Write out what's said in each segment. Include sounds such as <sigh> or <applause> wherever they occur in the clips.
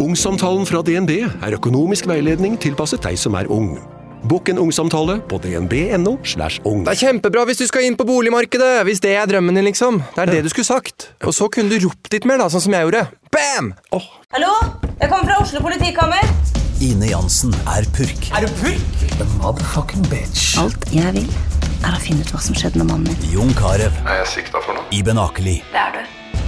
Ungsamtalen fra DNB er økonomisk veiledning tilpasset deg som er ung. Bokk en ungsamtale på dnb.no. slash ung. Det er kjempebra hvis du skal inn på boligmarkedet, hvis det er drømmen din, liksom. Det er det du skulle sagt. Og så kunne du ropt litt mer, da, sånn som jeg gjorde. Bam! Oh. Hallo? Jeg kommer fra Oslo politikammer. Ine Jansen er purk. Er du purk? The motherfucking bitch. Alt jeg vil, er å finne ut hva som skjedde med mannen min. Jon Carew. Er jeg sikta for noe? Iben Akeli. Det er du.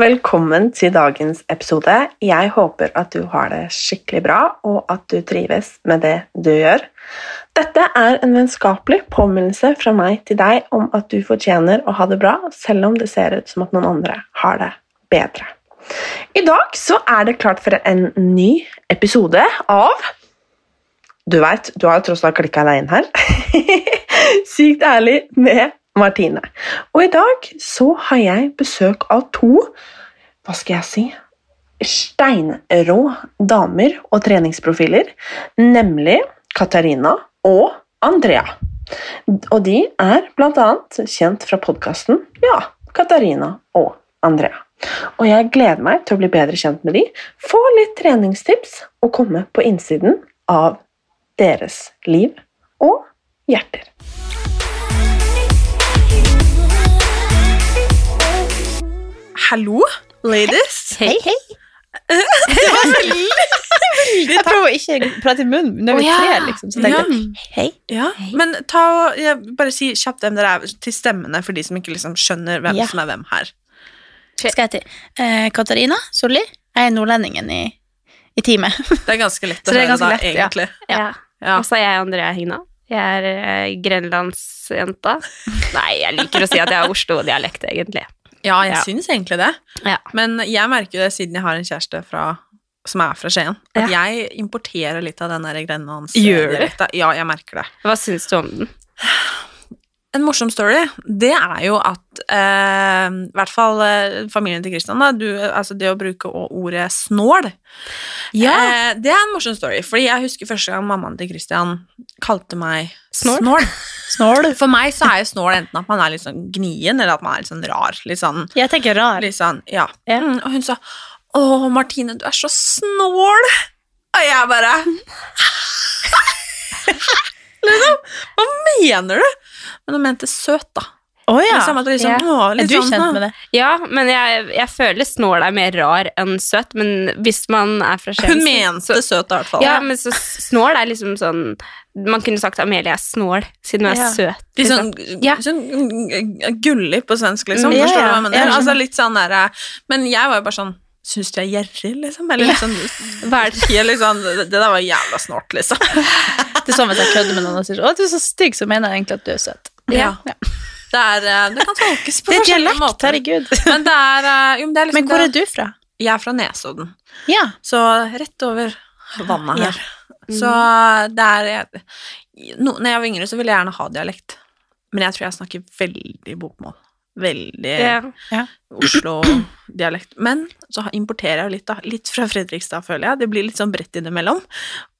Velkommen til dagens episode. Jeg håper at du har det skikkelig bra, og at du trives med det du gjør. Dette er en vennskapelig påminnelse fra meg til deg om at du fortjener å ha det bra, selv om det ser ut som at noen andre har det bedre. I dag så er det klart for en ny episode av Du veit, du har jo tross alt klikka deg inn her. <laughs> Sykt ærlig med Martine. Og i dag så har jeg besøk av to Hva skal jeg si steinrå damer og treningsprofiler, nemlig Katarina og Andrea. Og de er bl.a. kjent fra podkasten Ja, Katarina og Andrea. Og jeg gleder meg til å bli bedre kjent med de, få litt treningstips og komme på innsiden av deres liv og hjerter. Hallo, ladies. <laughs> Hei, hei. <laughs> Jeg prøver å ikke prate i munnen når vi er tre, liksom. Så tenkte jeg hei. Ja, men ta og jeg, bare si kjapt hvem dere er til stemmene for de som ikke liksom skjønner hvem Ja. som er hvem her. Skal jeg til? Eh, Katarina Solli. Jeg er nordlendingen i, i teamet. <laughs> Det er ganske lett Så å det er høre ganske da, lett, ja. egentlig. Ja. Ja. Og så er jeg Andrea Hegna. Jeg er eh, grenlandsjenta. Nei, jeg liker å si at jeg har Oslo-dialekt, egentlig. Ja, jeg Ja. syns egentlig det. Ja. Men jeg merker jo det siden jeg har en kjæreste fra, som er fra Skien, at jeg importerer litt av den der Gjør du? Ja, jeg merker det. Hva syns du om den? En morsom story, det er jo at eh, i hvert fall eh, familien til Kristian, da, du, altså det å bruke ordet snål, eh, det er en morsom story. Fordi jeg husker første gang mammaen til Kristian kalte meg Snål? snål. <laughs> Snål. For meg så er jo snål enten at man er litt sånn gnien, eller at man er litt sånn rar. Litt sånn, Jeg tenker rar. litt sånn ja. Ja. Mm, og hun sa 'Å, Martine, du er så snål'. Og jeg bare <laughs> <laughs> Liksom, hva mener du? Men hun mente søt, da. Å ja. Liksom at liksom, Ja. å, Er du sånn, kjent med det? Ja, men jeg, jeg føler snål er mer rar enn søt, men hvis man er fra Skien Hun så- mente søt, i hvert fall. Ja, men så snål er liksom sånn Man kunne sagt Amelie er snål, siden hun er Ja. søt. Litt liksom. sånn, Ja. sånn gullig på svensk, liksom. Mm, ja, Forstår du hva jeg mener? Ja, altså, litt sånn der, Men jeg var jo bare sånn Syns du jeg er gjerrig, liksom? Eller litt sånn er det? <laughs> liksom, Det der var jævla snålt, liksom. <laughs> Det er sånn hvis jeg kødder med noen og sier sånn, å, du er så stygg, så mener jeg egentlig at du er søt. Ja. Det, er, eh, det kan tolkes på Det er forskjellige dialekt, måter. herregud. <laughs> Men er, eh, jo, men det liksom Men hvor er du fra? Jeg er fra Nesodden. Ja. Så rett over vannet Ja. her. Så det er no, Når jeg var yngre, så ville jeg gjerne ha dialekt. Men jeg tror jeg snakker veldig bokmål. Veldig Ja. Oslo-dialekt. Men så importerer jeg litt, da. Litt fra Fredrikstad, føler jeg. Det blir litt sånn bredt innimellom.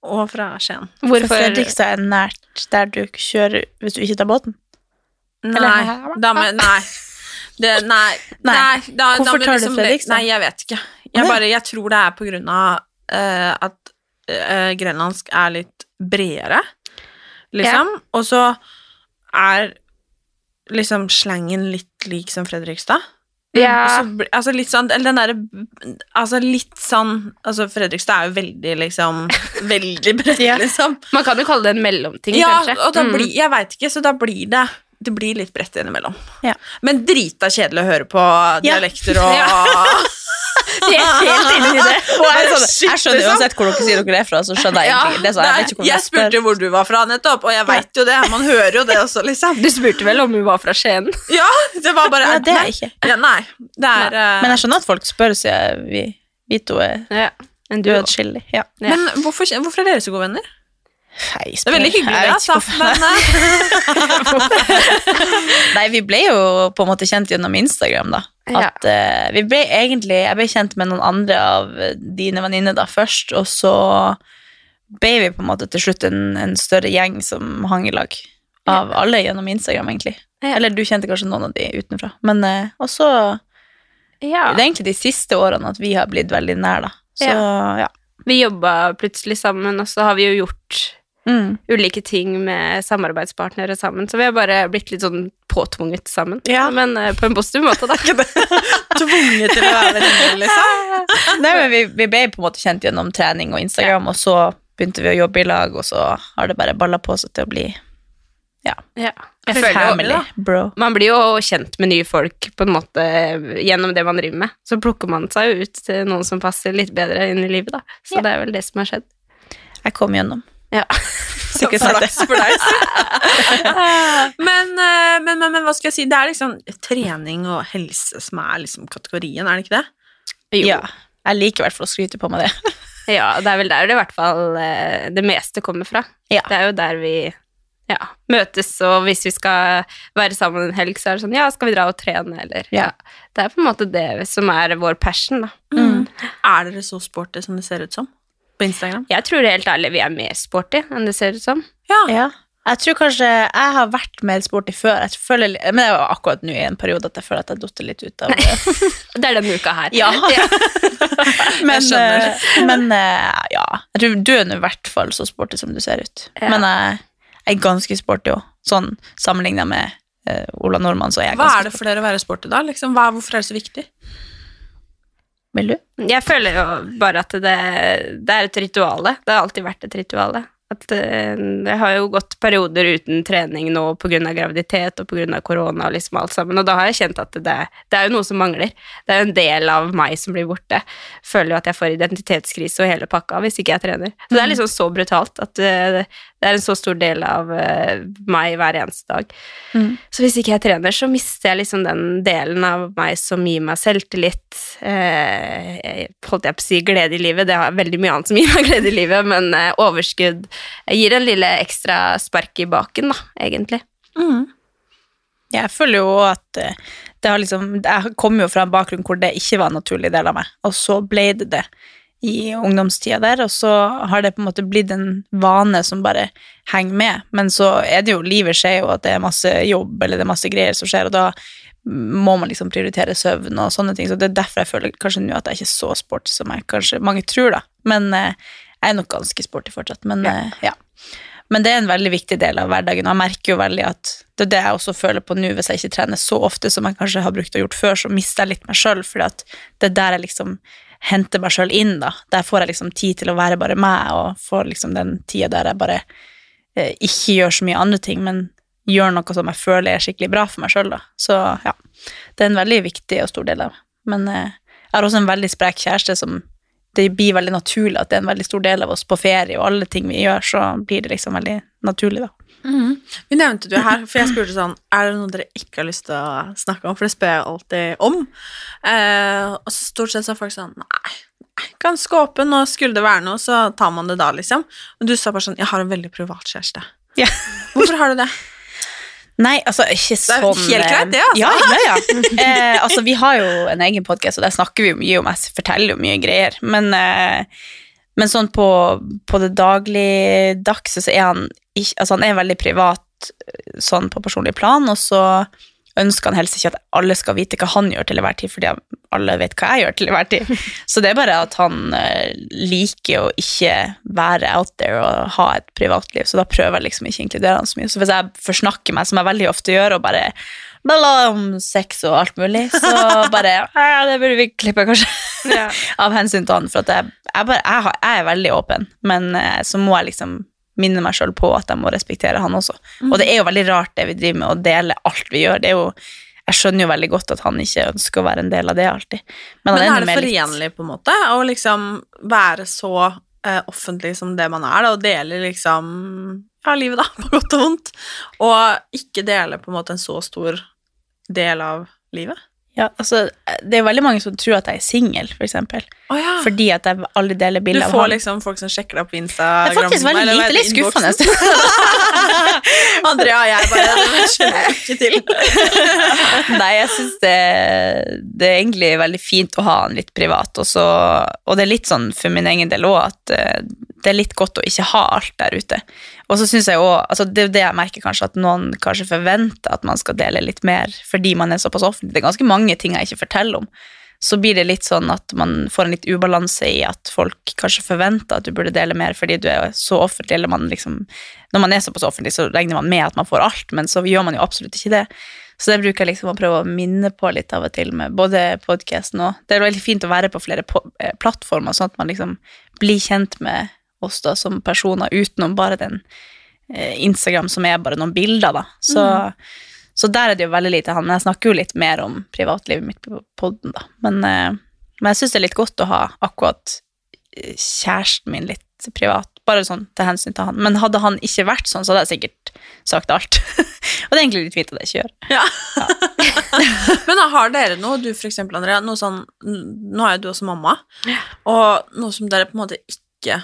Og fra Skien. For Hvorfor Fredrikstad er nært der du kjører hvis du ikke tar båten. Nei, da med, nei. Det, nei, <laughs> Nei. nei da, Hvorfor da tar du liksom- Fredrikstad? Nei, jeg vet ikke. Jeg, bare, jeg tror det er på grunn av uh, at uh, grenlandsk er litt bredere, liksom. Og så er liksom slangen litt lik som Fredrikstad. Ja. Og så altså litt sånn, eller den derre Altså litt sånn Altså Fredrikstad er jo veldig, liksom <laughs> Veldig bredt, Ja. liksom. Man kan jo kalle det en mellomting, Ja, kanskje. og da Mm. blir, jeg veit ikke, så da blir det Det blir litt bredt innimellom. Ja. Men drita kjedelig å høre på Ja. dialekter <laughs> og <laughs> <laughs> Vi er helt inne i det. <laughs> Jeg, sånn, jeg skjønner liksom. uansett hvor dere sier dere er fra, så skjønner jeg egentlig det. jeg vet ikke hvor jeg spurte hvor du var fra nettopp, og jeg veit jo det. Man hører jo det også, liksom. Du spurte vel om hun var fra Skien? <laughs> Ja, det var bare Ja, det er ikke. Ja, nei, det er nei. Men jeg skjønner at folk spør, siden vi, vi to er Ja. Men du er. Ja. Men hvorfor, hvorfor er dere så gode venner? Det er veldig hyggelig, det, altså. Men eh, <laughs> Nei, vi ble jo på en måte kjent gjennom Instagram, da. Ja. At eh, vi ble egentlig Jeg ble kjent med noen andre av eh, dine venninner da først, og så ble vi på en måte til slutt en, en større gjeng som hang i lag. Av alle gjennom Instagram, egentlig. Ja. Eller du kjente kanskje noen av de utenfra. Men uh, også Ja. Det er egentlig de siste årene at vi har blitt veldig nær, da. Så ja. Vi jobba plutselig sammen, og så har vi jo gjort Mm. ulike ting med samarbeidspartnere sammen, så vi har bare blitt litt sånn påtvunget sammen. Ja. Men uh, på en positiv måte, da. <laughs> <laughs> tvunget til å være venner, liksom. <laughs> Nei, men vi, vi ble på en måte kjent gjennom trening og Instagram, og så begynte vi å jobbe i lag, og så har det bare balla på seg til å bli Ja. Jeg føler jo, family, bro. Man blir jo kjent med nye folk på en måte gjennom det man driver med. Så plukker man seg jo ut til noen som passer litt bedre inn i livet, da. Så Ja. det er vel det som har skjedd. Jeg kom gjennom. Ja. <laughs> Sikkert flaks for deg. <laughs> men, eh, men, men, men hva skal jeg si, det er liksom trening og helse som er liksom kategorien, er det ikke det? Jo. Ja. Jeg liker i hvert fall å skryte på meg det. <laughs> Ja, det er vel der det i hvert fall eh, det meste kommer fra. Ja. Det er jo der vi ja, møtes, og hvis vi skal være sammen en helg, så er det sånn Ja, skal vi dra og trene, eller Ja. Det er på en måte det som er vår passion, da. Mm. Er dere så sporty som det ser ut som på Instagram? Jeg tror helt ærlig vi er mer sporty enn det ser ut som. Ja. Jeg tror kanskje jeg har vært mer sporty før. Jeg føler, men det er jo akkurat nå i en periode at jeg føler at jeg datt litt ut av det. <laughs> Det er denne uka her. Ja. <laughs> <laughs> Men, skjønner. eh, men eh, ja, jeg tror du er i hvert fall så sporty som du ser ut. Ja. Men jeg, jeg er ganske sporty òg, sånn sammenligna med eh, Ola Nordmann. Så er jeg Hva er det for dere å være sporty da? Liksom, hva, hvorfor er det så viktig? Vil du? Jeg føler jo bare at det, det er et rituale. Det har alltid vært et rituale. At jeg har jo gått perioder uten trening nå pga. graviditet og pga. korona og liksom alt sammen, og da har jeg kjent at det, det er jo noe som mangler. Det er jo en del av meg som blir borte. Føler jo at jeg får identitetskrise og hele pakka hvis ikke jeg trener. Så det er liksom så brutalt at eh, det er en så stor del av eh, meg hver eneste dag. Mm. Så hvis ikke jeg trener, så mister jeg liksom den delen av meg som gir meg selvtillit, eh, holdt jeg på å si glede i livet, det er veldig mye annet som gir meg glede i livet, men eh, overskudd gir en lille ekstra spark i baken, da, egentlig. Jeg føler jo at eh, det har liksom Jeg kommer jo fra en bakgrunn hvor det ikke var en naturlig del av meg, og så ble det det i ungdomstida der, og så har det på en måte blitt en vane som bare henger med. Men så er det jo Livet skjer jo at det er masse jobb, eller det er masse greier som skjer, og da må man liksom prioritere søvn og sånne ting, så det er derfor jeg føler kanskje nå at jeg ikke er så sporty som jeg kanskje mange tror, da. Men eh, jeg er nok ganske sporty fortsatt. Men eh, ja. Men det er en veldig viktig del av hverdagen, og jeg merker jo veldig at det er det jeg også føler på nå, hvis jeg ikke trener så ofte som jeg kanskje har brukt å gjort før, så mister jeg litt meg sjøl, at det er der jeg liksom henter meg sjøl inn, da. Der får jeg liksom tid til å være bare meg, og får liksom den tida der jeg bare eh, ikke gjør så mye andre ting, men gjør noe som jeg føler er skikkelig bra for meg sjøl, da. Så ja, det er en veldig viktig og stor del av meg. Men eh, jeg har også en veldig sprek kjæreste som det blir veldig naturlig at det er en veldig stor del av oss på ferie, og alle ting vi gjør, så blir det liksom veldig naturlig, da. Vi nevnte jo her, for jeg spurte sånn Er det noe dere ikke har lyst til å snakke om? For det spør jeg alltid om. Eh, og så stort sett så er folk sånn nei, ganske åpen, og skulle det være noe, så tar man det da, liksom. Og du sa bare sånn Jeg har en veldig privat kjæreste. Yeah. Hvorfor har du det? Nei, altså ikke sånn Det er sånn helt greit, det, altså. Ja, ja, ja. <laughs> Eh, altså, vi har jo en egen podkast, og der snakker vi jo mye om Jeg forteller jo mye greier. Men, eh, men sånn på, på det dagligdagse så er han ikke Altså, han er veldig privat sånn på personlig plan, og så ønsker han helst ikke at alle skal vite hva han gjør til enhver tid, fordi alle vet hva jeg gjør til enhver tid. <laughs> Så det er bare at han eh, liker å ikke være out there og ha et privatliv, så da prøver jeg liksom ikke å inkludere han så mye. Så hvis jeg forsnakker meg, som jeg veldig ofte gjør, og bare bla om sex og alt mulig, så <laughs> bare «Ja, Det burde vi klippe, kanskje. <laughs> Av hensyn til han, for jeg, jeg, bare, jeg, har, jeg er veldig åpen, men eh, så må jeg liksom minne meg sjøl på at jeg må respektere han også. Og det er jo veldig rart det vi driver med, å dele alt vi gjør. Det er jo, jeg skjønner jo veldig godt at han ikke ønsker å være en del av det alltid. Men, Men er det forenlig, på en måte, å liksom være så eh, offentlig som det man er, da, og dele liksom ja, livet, da, <laughs> på godt og vondt, og ikke dele på en måte en så stor del av livet? Ja, altså, det er veldig mange som tror at jeg er singel, for eksempel. Å ja. Fordi at jeg aldri deler bilder av ham. Du får liksom folk som sjekker deg på Det Instagram. er faktisk veldig lite, litt skuffende. <laughs> Andrea og jeg bare <laughs> det skjønner ikke til. <laughs> Nei, jeg syns det, det er egentlig veldig fint å ha han litt privat, og, så, og det er litt sånn for min egen del òg at eh, det er litt godt å ikke ha alt der ute. Og så synes jeg også, altså Det er det jeg merker kanskje, at noen kanskje forventer at man skal dele litt mer fordi man er såpass offentlig. Det er ganske mange ting jeg ikke forteller om. Så blir det litt sånn at man får en litt ubalanse i at folk kanskje forventer at du burde dele mer fordi du er så offentlig, eller man liksom Når man er såpass offentlig, så regner man med at man får alt, men så gjør man jo absolutt ikke det. Så det bruker jeg liksom å prøve å minne på litt av og til med både podkasten og Det er veldig fint å være på flere eh, plattformer, sånn at man liksom blir kjent med oss da som personer utenom bare den eh, Instagram som er bare noen bilder, da. Så, så der er det jo veldig lite han. Jeg snakker jo litt mer om privatlivet mitt på podden, da. Men, eh, men jeg syns det er litt godt å ha akkurat eh, kjæresten min litt privat, bare sånn til hensyn til han. Men hadde han ikke vært sånn, så hadde jeg sikkert sagt alt. <laughs> og det er egentlig litt fint at jeg ikke gjør. Ja. <laughs> Men da har dere noe, du for eksempel, Andrea, noe sånn Nå er jo du også mamma, og noe som dere på en måte ikke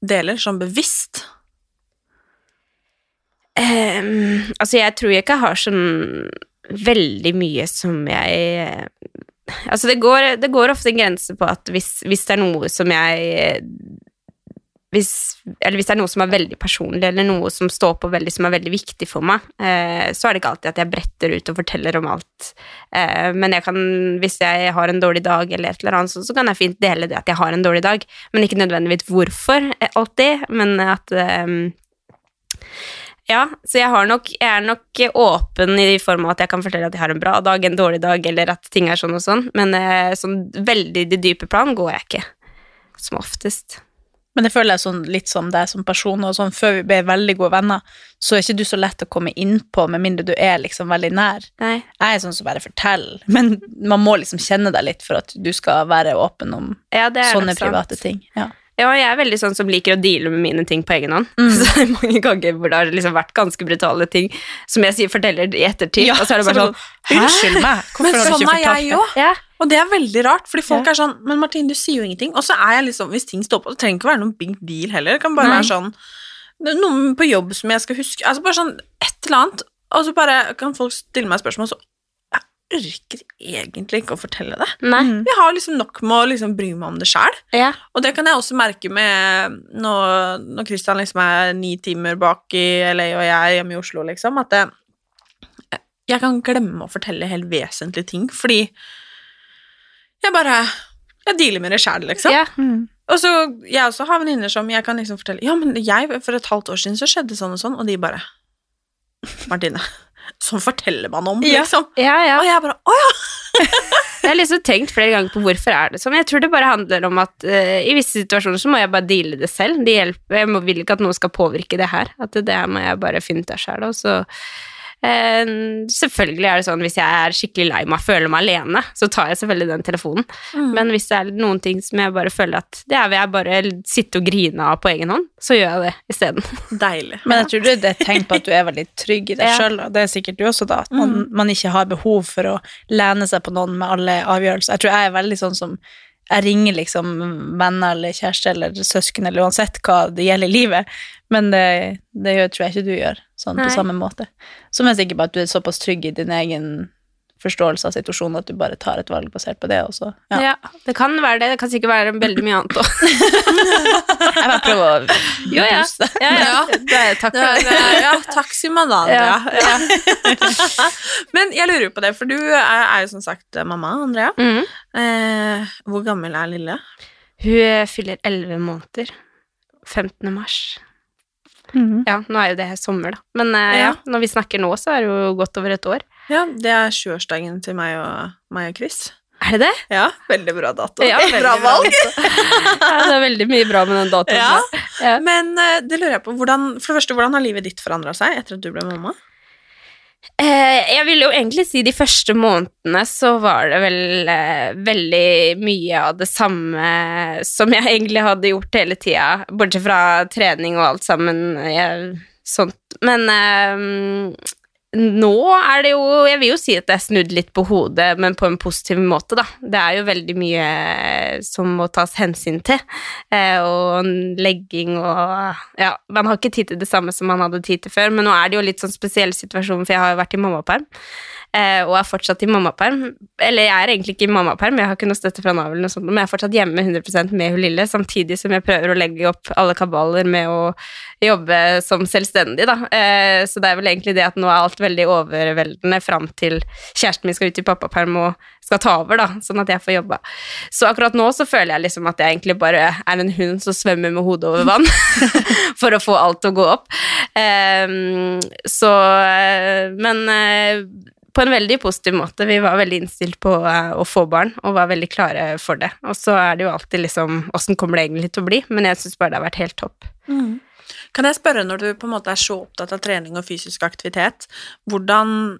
deler sånn bevisst. Um, altså, jeg tror jeg ikke har sånn veldig mye som jeg Altså, det går, det går ofte en grense på at hvis, hvis det er noe som jeg hvis, hvis det er noe som er veldig personlig, eller noe som står på veldig, som er veldig viktig for meg, eh, så er det ikke alltid at jeg bretter ut og forteller om alt. Eh, men jeg kan, hvis jeg har en dårlig dag, eller et eller annet, så, så kan jeg fint dele det at jeg har en dårlig dag, men ikke nødvendigvis hvorfor alltid, men at eh, ja, så jeg, nok, jeg er nok åpen i form av at jeg kan fortelle at jeg har en bra dag, en dårlig dag, eller at ting er sånn og sånn, men sånn veldig i det dype plan går jeg ikke, som oftest. Men det føler jeg sånn, litt som deg som person, og sånn før vi ble veldig gode venner, så er ikke du så lett å komme innpå, med mindre du er liksom veldig nær. Nei. Jeg er sånn som bare forteller, men man må liksom kjenne deg litt for at du skal være åpen om Ja, sånne private sant. ting. Ja. Ja, jeg er veldig sånn som liker å deale med mine ting på egen hånd. Mm. <laughs> Så det er mange ganger hvor det har liksom vært ganske brutale ting som jeg sier forteller i ettertid, Ja, og så er det bare så sånn bare, Unnskyld meg, hvorfor Men har du sånn ikke er fortalt jeg det? òg. Og det er veldig rart, fordi folk Ja. er sånn Men Martin, du sier jo ingenting. Og så er jeg liksom Hvis ting står på, det trenger ikke være noen big deal heller. Det kan bare Nei. være sånn det er Noe på jobb som jeg skal huske Altså bare sånn et eller annet. Og så bare kan folk stille meg spørsmål, så jeg orker egentlig ikke å fortelle det. Nei. Jeg har liksom nok med å liksom bry meg om det sjæl. Ja. Og det kan jeg også merke med når, når Christian liksom er ni timer bak i LA, og jeg er hjemme i Oslo, liksom, at det, jeg kan glemme å fortelle helt vesentlige ting, fordi jeg bare Jeg dealer med det sjæl, liksom. Ja. Og så jeg også har venninner som jeg kan liksom fortelle Ja, men jeg, for et halvt år siden så skjedde sånn og sånn, og de bare Martine, sånn forteller man om, liksom. Ja, ja. Og jeg bare Å ja! <laughs> Jeg har liksom tenkt flere ganger på hvorfor er det sånn. Jeg tror det bare handler om at uh, i visse situasjoner så må jeg bare deale det selv. Det hjelper. Jeg må, vil ikke at noen skal påvirke det her. At det, det her må jeg bare finne ut av sjæl, Og så Selvfølgelig er det sånn hvis jeg er skikkelig lei meg, føler meg alene, så tar jeg selvfølgelig den telefonen. Men hvis det er noen ting som jeg bare føler at det er vil jeg bare sitte og grine av på egen hånd, så gjør jeg det isteden. Deilig. Men jeg tror det er et tegn på at du er veldig trygg i deg <laughs> Ja. selv, og Det er sikkert du også, da. At man, man ikke har behov for å lene seg på noen med alle avgjørelser. Jeg tror jeg er veldig sånn som jeg ringer liksom venner eller kjæreste eller søsken eller uansett hva det gjelder i livet, men det, det tror jeg ikke du gjør sånn på samme måte. Som er sikker på at du er såpass trygg i din egen forståelse av situasjonen at du bare tar et valg basert på det også. Ja. Ja, det kan være det. Det kan sikkert være veldig mye annet òg. <laughs> Jeg bare prøver å <laughs> Jo, ja. ja, ja. Det er, takk for det. ja, takk, da. Ja. <laughs> Men jeg lurer jo på det, for du er, er jo som sagt mamma, Andrea. Mm. Eh, hvor gammel er lille? Hun fyller elleve måneder. 15. mars. Mm. Ja, nå er jo det sommer, da. Men eh, ja. Ja. når vi snakker nå, så er det jo godt over et år. Ja, det er 20-årsdagen til meg og, meg og Chris. Er det det? Ja, veldig bra dato. Ja, veldig bra valg. <laughs> ja, det er veldig mye bra med den datoen. Ja. Ja. Men eh, det lurer jeg på, hvordan, for det første, hvordan har livet ditt forandra seg etter at du ble mamma? Eh, jeg vil jo egentlig si de første månedene så var det vel eh, veldig mye av det samme som jeg egentlig hadde gjort hele tida, bortsett fra trening og alt sammen. Jeg, sånt. Men eh, nå er det jo Jeg vil jo si at det er snudd litt på hodet, men på en positiv måte, da. Det er jo veldig mye som må tas hensyn til, eh, og legging og Ja, man har ikke tid til det samme som man hadde tid til før, men nå er det jo litt sånn spesiell situasjon, for jeg har jo vært i mammaperm. Eh, Og er fortsatt i mammaperm. Eller jeg er egentlig ikke i mammaperm, jeg har ikke noe støtte fra Nav, eller sånt, men jeg er fortsatt hjemme 100% med hun lille, samtidig som jeg prøver å legge opp alle kabaler med å jobbe som selvstendig, da. Eh, Så det er vel egentlig det at nå er alt veldig overveldende fram til kjæresten min skal ut i pappaperm og skal ta over, da, sånn at jeg får jobba. Så akkurat nå så føler jeg liksom at jeg egentlig bare er en hund som svømmer med hodet over vann <laughs> for å få alt til å gå opp. Ehm, Så eh, Men eh, på en veldig positiv måte. Vi var veldig innstilt på eh, å få barn, og var veldig klare for det. Og så er det jo alltid liksom Åssen kommer det egentlig til å bli? Men jeg syns bare det har vært helt topp. Kan jeg spørre, når du på en måte er så opptatt av trening og fysisk aktivitet, hvordan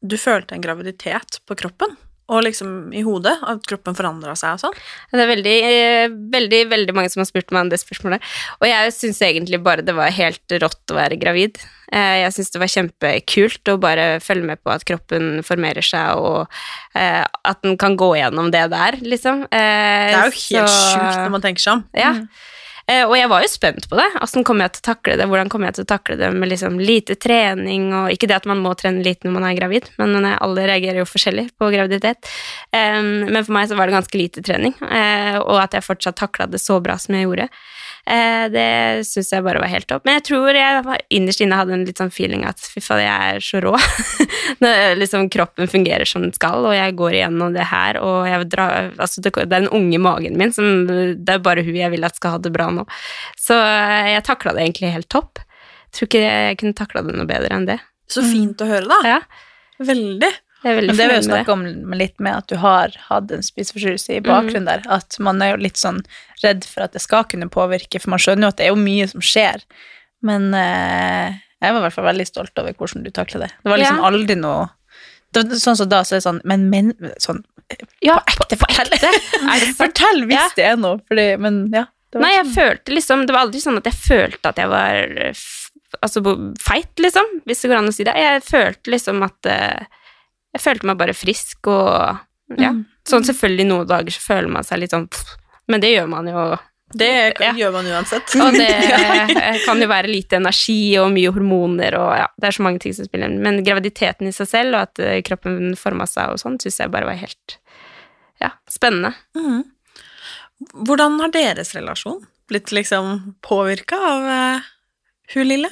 du følte en graviditet på kroppen? Og liksom i hodet, at kroppen forandra seg og sånn? Det er veldig, eh, veldig, veldig mange som har spurt meg om det spørsmålet. Og jeg syns egentlig bare det var helt rått å være gravid. Eh, Jeg syns det var kjempekult å bare følge med på at kroppen formerer seg, og eh, at den kan gå gjennom det der, liksom. Det er jo helt sjukt når man tenker seg om. Ja. Eh, Og jeg var jo spent på det. Hvordan kommer jeg til å takle det? Hvordan kommer jeg til å takle det med liksom lite trening og Ikke det at man må trene lite når man er gravid, men eh, alle reagerer jo forskjellig på graviditet. Men for meg så var det ganske lite trening, eh, og at jeg fortsatt takla det så bra som jeg gjorde. Eh, Det syns jeg bare var helt topp. Men jeg tror jeg innerst inne hadde en litt sånn feeling at fy faen, jeg er så rå. <laughs> Liksom kroppen fungerer som den skal, og jeg går igjennom det her, og jeg dra, Altså, det er den unge magen min som Det er bare hun jeg vil at skal ha det bra nå. Så eh, jeg takla det egentlig helt topp. Tror ikke jeg kunne takla det noe bedre enn det. Så fint å høre, da. Ja, Veldig. Jeg er veldig Men det vil jo snakke om litt med at du har hatt en spiseforstyrrelse i bakgrunnen der. At man er jo litt sånn redd for at det skal kunne påvirke, for man skjønner jo at det er jo mye som skjer. Men eh, jeg var i hvert fall veldig stolt over hvordan du takla det. Det var liksom Ja. aldri noe det Sånn som da, så er det sånn Men, men sånn Ja, På ekte, fortell! <laughs> fortell hvis Ja. det er noe, fordi Men ja. Det var Nei, jeg sånn. følte liksom Det var aldri sånn at jeg følte at jeg var eh, altså, feit, liksom, hvis det går an å si det. Jeg følte liksom at eh, Jeg følte meg bare frisk og Ja. Mm. Sånn selvfølgelig noen dager så føler man seg litt sånn pff, Men det gjør man jo. Det Ja. gjør man uansett. Og det <laughs> <laughs> kan jo være lite energi og mye hormoner og ja, det er så mange ting som spiller inn. Men graviditeten i seg selv og at eh, kroppen forma seg og sånn, syns jeg bare var helt ja, spennende. Mm. Hvordan har deres relasjon blitt liksom påvirka av uh, hun lille?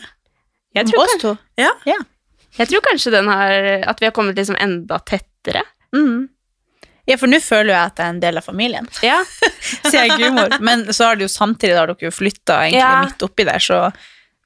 Jeg tror, Oss to. Ja. Jeg tror kanskje den har At vi har kommet liksom enda tettere. Mm. Ja, for nå føler jeg at jeg er en del av familien. Ja. <laughs> sier jeg gudmor Men så har det jo samtidig da dere jo flytta egentlig Ja. midt oppi der, så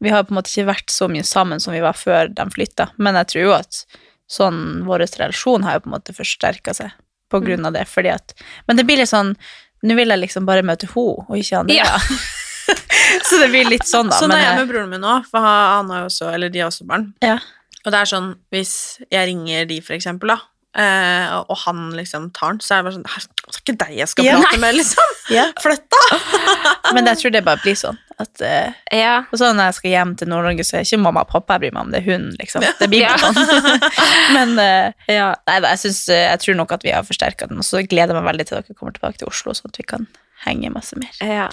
vi har på en måte ikke vært så mye sammen som vi var før de flytta. Men jeg tror jo at sånn vår relasjon har jo på en måte forsterka seg på Mm. grunn av det, fordi at Men det blir litt sånn Nå vil jeg liksom bare møte henne, og ikke andre. Ja. <laughs> så det blir litt sånn, da. Sånn er jeg med broren min òg, for han har jo også, eller de har også barn. Ja. Og det er sånn, hvis jeg ringer de, for eksempel, da, eh, og han liksom tar den, så er det bare sånn "Her, Det er ikke deg jeg skal Ja. prate med, liksom! <laughs> ja. Flytt, da! <laughs> men jeg tror det bare blir sånn. At, eh, ja. og så når jeg skal hjem til Nord-Norge, så er det ikke mamma og pappa jeg bryr meg om, det er hun, liksom. Det blir Ja. bare sånn. <laughs> men eh, ja. Nei jeg, synes, eh, jeg tror nok at vi har forsterka den, og så gleder jeg meg veldig til dere kommer tilbake til Oslo, sånn at vi kan henge masse mer. ja.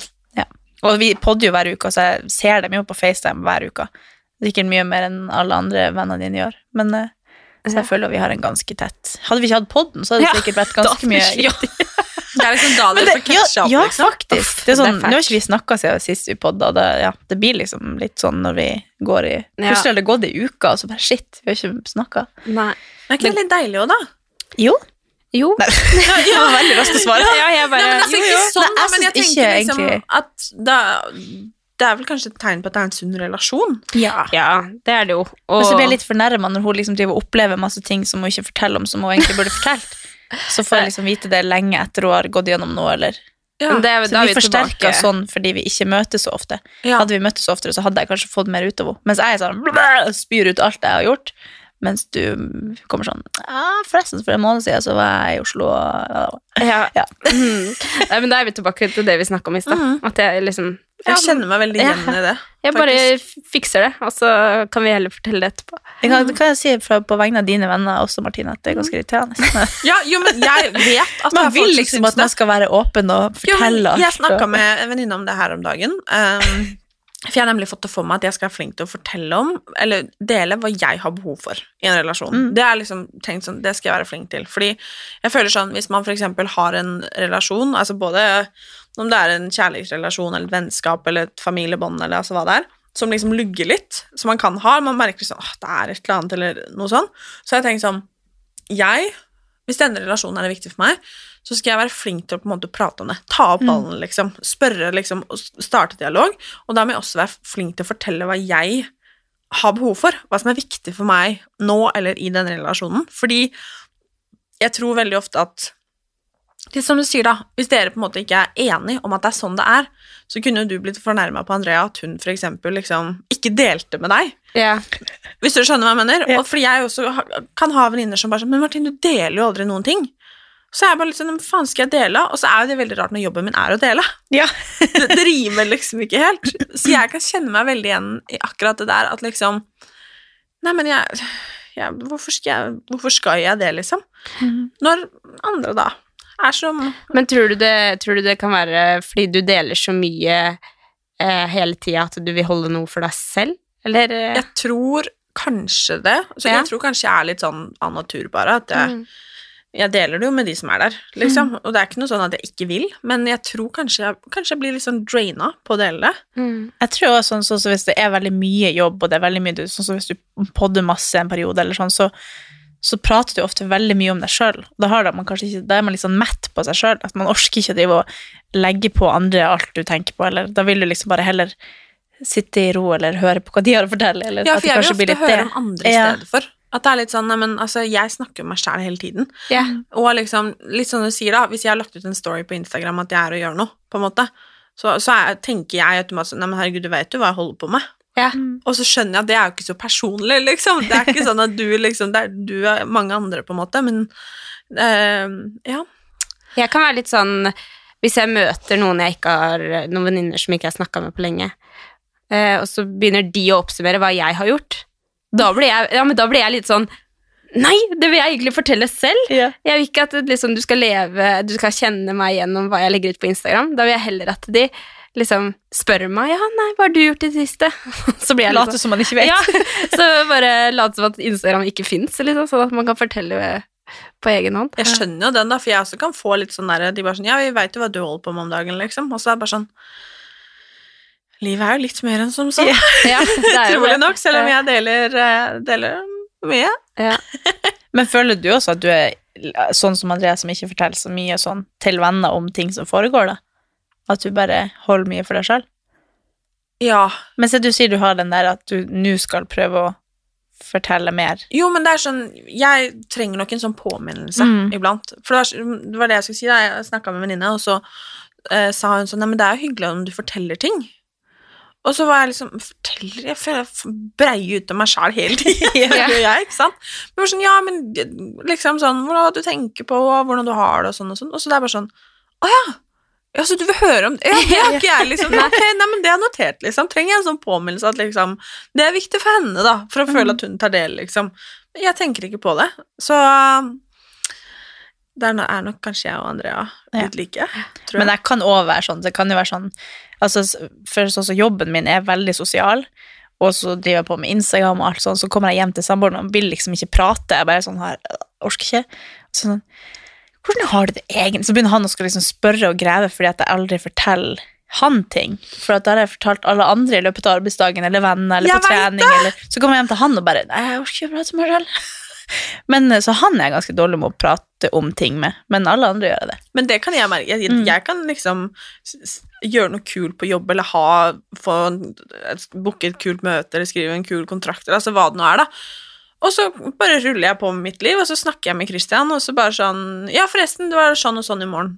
Og vi podder jo hver uke, så jeg ser dem jo på FaceTime hver uke. Sikkert mye mer enn alle andre vennene dine gjør, men eh, så jeg føler vi har en ganske tett Hadde vi ikke hatt podden, så hadde det sikkert vært <laughs> ganske mye ja, Det er liksom da men dere får ja, catcha opp, ja, liksom. faktisk. Det er sånn, det er nå har ikke vi snakka siden sist vi podda. Det, ja, det blir liksom litt sånn når vi går i Plutselig har det gått ei uke, og så bare shit, vi har ikke snakka. Nei. Er ikke det litt deilig òg, da? Jo. Jo. <laughs> Det var veldig raskt å svare. Ja, jeg bare Nei, men altså, jo, ikke jo. sånn, Nei, jeg men jeg tenker ikke liksom egentlig- at da, det er vel kanskje et tegn på at det er en sunn relasjon. Ja. Ja, det er det jo. Og Men så blir jeg litt fornærma når hun liksom driver og opplever masse ting som hun ikke forteller om, som hun egentlig burde fortalt. Så får jeg liksom vite det lenge etter hun har gått gjennom noe, eller ja, det, er- Så vi vi forsterker sånn fordi vi ikke møtes så ofte. Ja. Hadde vi møttes oftere, så hadde jeg kanskje fått mer ut av henne. Mens jeg er sånn spyr ut alt jeg har gjort. Mens du kommer sånn Ja, forresten, for en måned siden så var jeg i Oslo og Ja. Ja. Mm. Nei, men da er vi tilbake til det vi snakka om i stad. Mm. At jeg liksom Jeg kjenner meg veldig igjen i det. Jeg bare faktisk. fikser det, og så kan vi heller fortelle det etterpå. Jeg kan, kan jeg si fra, på vegne av dine venner også, Martine, at det er ganske irriterende. <laughs> Ja, jo, men jeg vet at Man vil liksom at man skal være åpen og fortelle. Jo, jeg snakka med en venninne om det her om dagen. Um, for jeg har nemlig fått det for meg at jeg skal være flink til å fortelle om, eller dele, hva jeg har behov for i en relasjon. Mm. Det er liksom tenkt sånn, det skal jeg være flink til. Fordi jeg føler sånn, hvis man eksempel har en relasjon, altså både om det er en kjærlighetsrelasjon eller et vennskap eller et familiebånd eller altså hva det er, som liksom lugger litt, som man kan ha, man merker sånn, åh, det er et eller annet eller noe sånn, så jeg tenkt sånn, jeg, hvis denne relasjonen er viktig for meg, så skal jeg være flink til å på en måte prate om det. Ta opp ballen, liksom. Spørre, liksom, og starte dialog. Og da må jeg også være flink til å fortelle hva jeg har behov for. Hva som er viktig for meg nå eller i denne relasjonen. Fordi jeg tror veldig ofte at Litt som du sier, da. Hvis dere på en måte ikke er enige om at det er sånn det er, så kunne du blitt fornærma på Andrea at hun eksempel liksom ikke delte med deg. Yeah. Hvis du skjønner hva jeg mener? Yeah. Og fordi jeg også kan ha venninner som bare sånn Men Martin, du deler jo aldri noen ting. Så er jeg bare litt sånn faen skal jeg dele? Og så er jo det veldig rart når jobben min er å dele. Ja. <laughs> Det, det rimer liksom ikke helt. Så jeg kan kjenne meg veldig igjen i akkurat det der at liksom Nei, men jeg, jeg hvorfor, skal jeg hvorfor skal jeg det, liksom? Når andre da er som Men tror du, det, tror du det kan være fordi du deler så mye eh, hele tida at du vil holde noe for deg selv? Eller Jeg tror kanskje det. Så Ja. jeg tror kanskje jeg er litt sånn av natur, bare. At jeg, Mm. Jeg deler det jo med de som er der, liksom. Og det er ikke noe sånn at jeg ikke vil, men jeg tror kanskje jeg, kanskje jeg blir litt sånn draina på å dele det. mm. Jeg tror også sånn, sånn som hvis det er veldig mye jobb, og det er veldig mye sånn som hvis du podder masse en periode, eller sånn, så, så prater du ofte veldig mye om deg sjøl. Da, har da kanskje da er man litt sånn mett på seg sjøl, at man orker ikke å drive og legge på andre alt du tenker på, eller da vil du liksom bare heller sitte i ro eller høre på hva de har å fortelle, eller Ja, at for det jeg vil ofte høre om andre i Ja. stedet for. At det er litt sånn, nei, men altså, jeg snakker om meg sjæl hele tiden. Yeah. Og liksom, litt sånn du sier da, hvis jeg har lagt ut en story på Instagram at jeg er og gjør noe, på en måte, så, så er, tenker jeg automatisk nei, men herregud, du vet jo hva jeg holder på med. Ja. Og så skjønner jeg at det er jo ikke så personlig, liksom. Det er ikke sånn at du liksom, det er du og mange andre, på en måte, men eh, ja. Jeg kan være litt sånn Hvis jeg møter noen jeg ikke har Noen venninner som ikke jeg har snakka med på lenge, eh, og så begynner de å oppsummere hva jeg har gjort, da blir jeg, ja, men da blir jeg litt sånn Nei, det vil jeg egentlig fortelle selv. Yeah. Jeg vil ikke at liksom, du skal leve Du skal kjenne meg gjennom hva jeg legger ut på Instagram. Da vil jeg heller at de liksom spør meg Ja, nei, hva har du gjort i det siste? <laughs> Så blir jeg Late liksom som man ikke vet. Ja, <laughs> så bare late som at Instagram ikke fins, liksom, sånn at man kan fortelle på egen hånd. Jeg skjønner jo den, da, for jeg også kan få litt sånn der De bare sånn Ja, vi veit jo hva du holder på med om dagen, liksom. Og så er det bare sånn Livet er jo litt mer enn som så. <laughs> Ja, ja, det. nok, selv om jeg deler, eh, deler mye. Ja. <laughs> Men føler du også at du er sånn som Andrea, som ikke forteller så mye sånn til venner om ting som foregår, da? At du bare holder mye for deg sjøl? Ja. Men se, du sier du har den der at du nå skal prøve å fortelle mer. Jo, men det er sånn Jeg trenger nok en sånn påminnelse Mm. iblant. For det var, det var det jeg skulle si. da Jeg snakka med en venninne, og så eh, sa hun sånn Nei, men det er jo hyggelig om du forteller ting. Og så var jeg liksom Forteller Jeg føler jeg breier ut av meg sjæl hele tiden. <laughs> Det jeg, ikke sant? Men det var sånn, ja, men liksom sånn Hvordan du tenker på, hvordan du har det, og sånn og sånn. Og så det er bare sånn Å ja! Ja, så du vil høre om det? Ja, det har ikke jeg, liksom. Ok, nei, men det er notert, liksom. Trenger jeg en sånn påminnelse at liksom Det er viktig for henne, da, for å føle at hun tar del, liksom. Jeg tenker ikke på det. Så der er nok kanskje jeg og Andrea litt like, jeg. Men jeg kan òg være sånn. Det kan jo være sånn altså, For sånn som jobben min er veldig sosial, og så driver jeg på med Instagram og alt sånn, så kommer jeg hjem til samboeren og vil liksom ikke prate. Jeg bare sånn her Orker ikke. Sånn Hvordan har du det egentlig? Så begynner han å liksom spørre og grave fordi at jeg aldri forteller han ting. For da har jeg fortalt alle andre i løpet av arbeidsdagen, eller venner, eller Jeg på trening, eller Så kommer jeg hjem til han og bare Nei, jeg orker ikke å prate med meg. <laughs> Men eh, Så han er ganske dårlig med å prate om ting med, men alle andre gjør det. Men det kan jeg merke. Jeg, Mm. jeg kan liksom gjøre noe kult på jobb, eller ha booke et kult møte, eller skrive en kul kontrakt, eller altså hva det nå er, da. Og så bare ruller jeg på med mitt liv, og så snakker jeg med Christian, og så bare sånn Ja, forresten, det var sånn og sånn i morgen.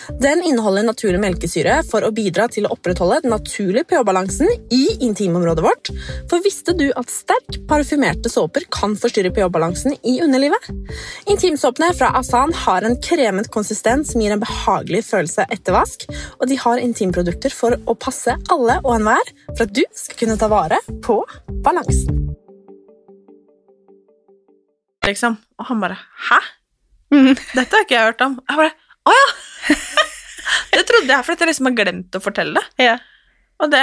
Den inneholder naturlig melkesyre for å bidra til å opprettholde den naturlige pH-balansen i intimområdet vårt. For visste du at sterk parfymerte såper kan forstyrre pH-balansen i underlivet? Intimsåpene fra Asan har en kremet konsistens som gir en behagelig følelse etter vask, og de har intimprodukter for å passe alle og enhver for at du skal kunne ta vare på balansen. Liksom. Og han bare Hæ? Dette har ikke jeg hørt om. Jeg bare Å ja! <laughs> det trodde jeg, for at jeg liksom har glemt å fortelle det. Ja. Og det,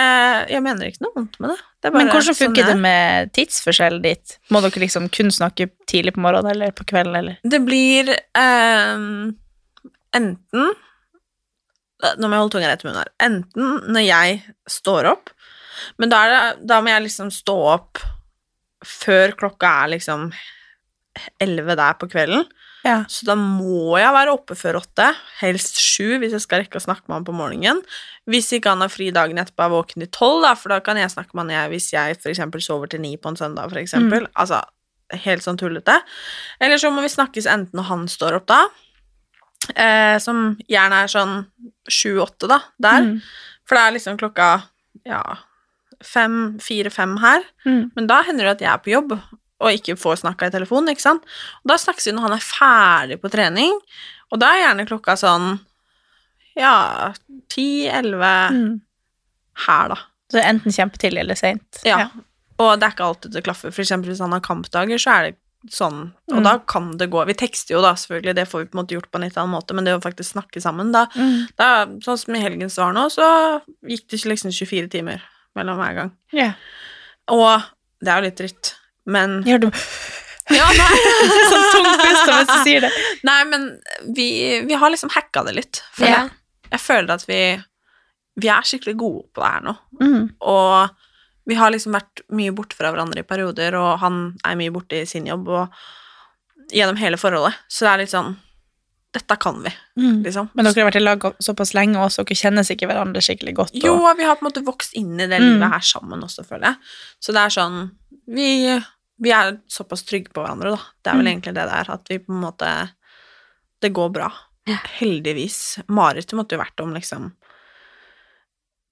jeg mener ikke noe vondt med det. det Men hvordan sånn det er. med tidsforskjellen ditt? Må dere liksom kun snakke tidlig på morgenen eller på kvelden, eller? Det blir eh, enten Nå må jeg holde tunga rett i munnen her. Enten når jeg står opp, men da, det, da må jeg liksom stå opp før klokka er liksom elleve der på kvelden. Ja. Så da må jeg være oppe før åtte, helst sju hvis jeg skal rekke å snakke med han på morgenen. Hvis ikke han har fri dagen etterpå, er våken til tolv, da, for da kan jeg snakke med han hvis jeg for eksempel sover til ni på en søndag, for eksempel. Altså, helt sånn tullete. Eller så må vi snakkes enten når han står opp da, eh, som gjerne er sånn sju-åtte da, der. Mm. For det er liksom klokka, ja, fem, fire-fem her. Mm. Men da hender det at jeg er på jobb og ikke får snakka i telefonen, ikke sant? Og da snakkes vi når han er ferdig på trening, og da er gjerne klokka sånn ja, ti-elleve Mm. her, da. Så enten kjempetidlig eller seint. Ja. Og det er ikke alltid det klaffer. For eksempel hvis han har kampdager, så er det sånn, og Mm. da kan det gå. Vi tekster jo da, selvfølgelig, det får vi på en måte gjort på en litt annen måte, men det å faktisk snakke sammen, da, Mm. da Sånn som i helgens var nå, så gikk det liksom 24 timer mellom hver gang. Ja. Og det er jo litt dritt, men Gjør du Ja, nei. <laughs> sånn tungt pust mens du sier det? Nei, men vi, vi har liksom hacka det litt. føler yeah. jeg, jeg føler at vi, vi er skikkelig gode på det her nå. Mm. Og vi har liksom vært mye borte fra hverandre i perioder, og han er mye borte i sin jobb, og gjennom hele forholdet. Så det er litt sånn Dette kan vi, Mm. liksom. Men dere har vært i lag såpass lenge også, og dere kjenner sikkert hverandre skikkelig godt. og- Jo, vi har på en måte vokst inn i det Mm. livet her sammen også, føler jeg. Så det er sånn Vi, vi er såpass trygge på hverandre, da. Det er vel Mm. egentlig det det er, at vi på en måte Det går bra. Heldigvis. Marerittet måtte jo vært om liksom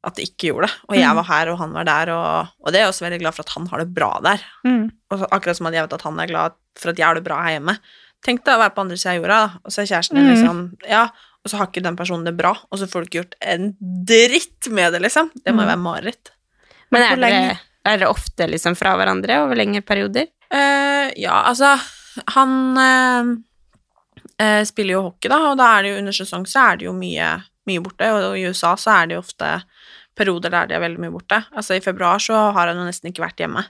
at det ikke gjorde det. Og jeg Mm. var her, og han var der, og, og det er jeg også veldig glad for at han har det bra der. Mm. Og så, akkurat som at jeg vet at han er glad for at jeg har det bra her hjemme. Tenk deg å være på andre sida av jorda, da, og så er kjæresten din Mm. liksom Ja, og så har ikke den personen det bra, og så får du ikke gjort en dritt med det, liksom. Det må jo Mm. være mareritt. Men er dere, er dere ofte liksom fra hverandre over lengre perioder? Uh, ja, altså Han uh, spiller jo hockey, da, og da er det jo under sesong så er det jo mye, mye borte. Og, i USA så er det jo ofte perioder der de er veldig mye borte. Altså i februar så har han jo nesten ikke vært hjemme.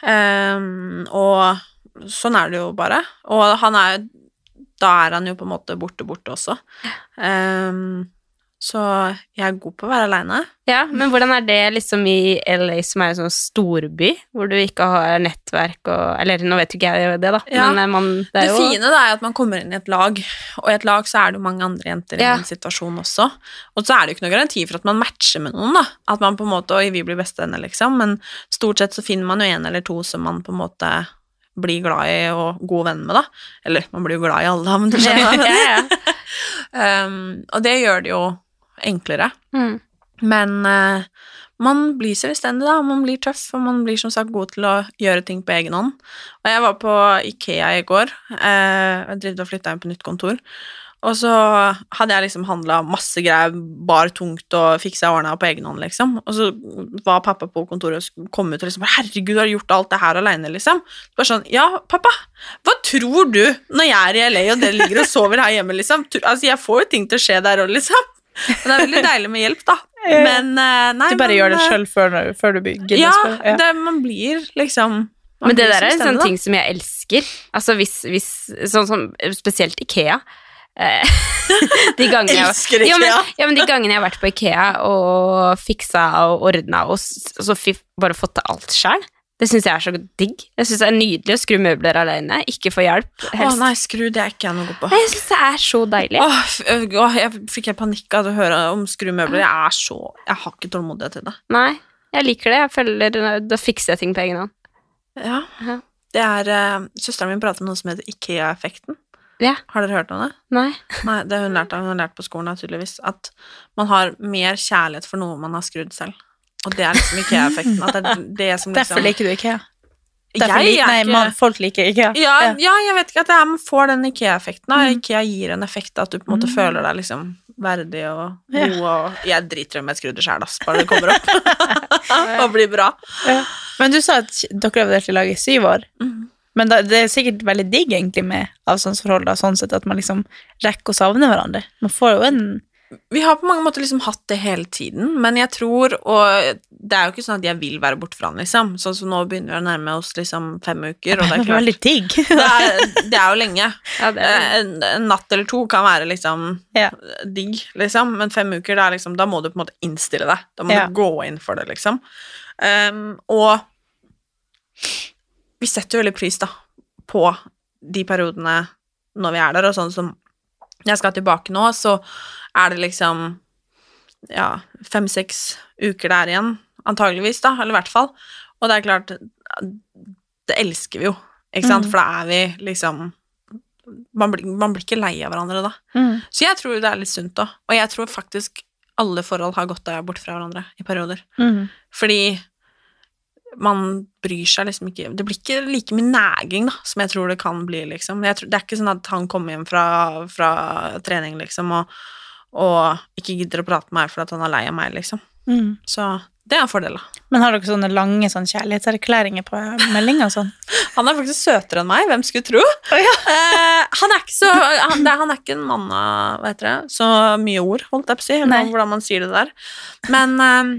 Um, og sånn er det jo bare. Og han er Da er han jo på en måte borte, borte også. Eh, så jeg er god på å være aleine. Ja, men hvordan er det liksom i LA, som er en sånn storby, hvor du ikke har nettverk og Eller nå vet jo ikke jeg det, da, Ja. men eh, man, det Det, er jo fine da er at man kommer inn i et lag, og i et lag så er det jo mange andre jenter Ja. i den situasjonen også. Og så er det jo ikke noe garanti for at man matcher med noen, da. At man på en måte Oi, vi blir bestevenner, liksom. Men stort sett så finner man jo en eller to som man på en måte blir glad i og god venn med, da. Eller man blir jo glad i alle, men du skjønner. hva jeg mener. <laughs> um, og det gjør det jo enklere. Mm. Men uh, man blir selvstendig, da. Man blir tøff, og man blir som sagt god til å gjøre ting på egen hånd. Og jeg var på Ikea i går. Uh, jeg drev og flytta inn på nytt kontor. Og så hadde jeg liksom handla masse greier, bar tungt og fiksa og ordna på egen hånd, liksom. Og så var pappa på kontoret og kom ut og liksom 'Herregud, har du gjort alt det her aleine', liksom? Bare sånn 'Ja, pappa, hva tror du når jeg er i LA og dere ligger og sover her hjemme', liksom? Altså, jeg får jo ting til å skje der òg, liksom. Det er veldig deilig med hjelp, da. <laughs> Men eh, nei Du bare men, gjør det eh, sjøl før, før du begynner Ja, Ja. Det, man blir liksom man Men det blir der er en sånn ting som jeg elsker. Altså hvis, hvis Sånn som spesielt Ikea. Eh, <laughs> de gangene jeg, Elsker ja, men, IKEA. ja, men de gangene jeg har vært på Ikea og fiksa og ordna og, så fi- bare fått til alt sjøl, det syns jeg er så digg. Jeg syns det er nydelig å skru møbler alene, ikke få hjelp. Å nei, skru, det er ikke jeg noe god på. Nei, jeg syns det er så deilig. Åh, jeg fikk helt panikk av å høre om skrumøbler. Jeg er så Jeg har ikke tålmodighet til det. Nei, jeg liker det. Jeg føler Da fikser jeg ting på egen hånd. Ja. Ja. Det er uh, Søsteren min prater om noe som heter Ikea-effekten. Ja. Har dere hørt om det? Nei. <laughs> Nei, det har hun lært, av- hun har lært på skolen, naturligvis. At man har mer kjærlighet for noe man har skrudd selv. Og det er liksom Ikea-effekten. At det er det som liksom Derfor liker du IKEA. Derfor Jeg liker, er nei, ikke- man, folk liker IKEA. ja, ja, jeg vet ikke at er, får den Ikea-effekten. Mm. Ikea gir en effekt at du på en måte føler deg liksom verdig og Ja. og Jeg driter i om jeg skrur det sjæl, ass, bare det kommer opp. <laughs> og blir bra. Men du sa at dere har vært i lag i syv år. Mm. Men da, det er sikkert veldig digg egentlig med avstandsforhold, da, sånn sett at man liksom rekker å savne hverandre. Man får jo en Vi har på mange måter liksom hatt det hele tiden, men jeg tror Og det er jo ikke sånn at jeg vil være borte fra han, liksom. Sånn som nå begynner vi å nærme oss liksom fem uker, og det er <laughs> klart veldig digg. <laughs> det er, det er jo lenge. Ja, det er, En, en natt eller to kan være liksom Ja. digg, liksom, men fem uker, er liksom, da må du på en måte innstille deg. Da må Ja. du gå inn for det, liksom. Um, og vi setter jo veldig pris da, på de periodene når vi er der, og sånn som jeg skal tilbake nå, så er det liksom ja, fem-seks uker der igjen, antageligvis, da, eller i hvert fall. Og det er klart, det elsker vi jo, ikke sant, Mm. for da er vi liksom man blir, man blir ikke lei av hverandre da. Mm. Så jeg tror det er litt sunt da, og jeg tror faktisk alle forhold har godt av å være fra hverandre i perioder. Mm. Fordi man bryr seg liksom ikke Det blir ikke like mye næging da, som jeg tror det kan bli, liksom. Tror, det er ikke sånn at han kommer hjem fra, fra trening, liksom, og, og ikke gidder å prate med meg fordi han er lei av meg, liksom. Mm. Så det er en fordel, da. Men har dere sånne lange sånn kjærlighetserklæringer på melding og sånn? <laughs> Han er faktisk søtere enn meg, hvem skulle tro? <laughs> Eh, han er ikke så han, han er ikke en mann av? Så mye ord, holdt jeg på å si. Hvordan man sier det der. Men eh,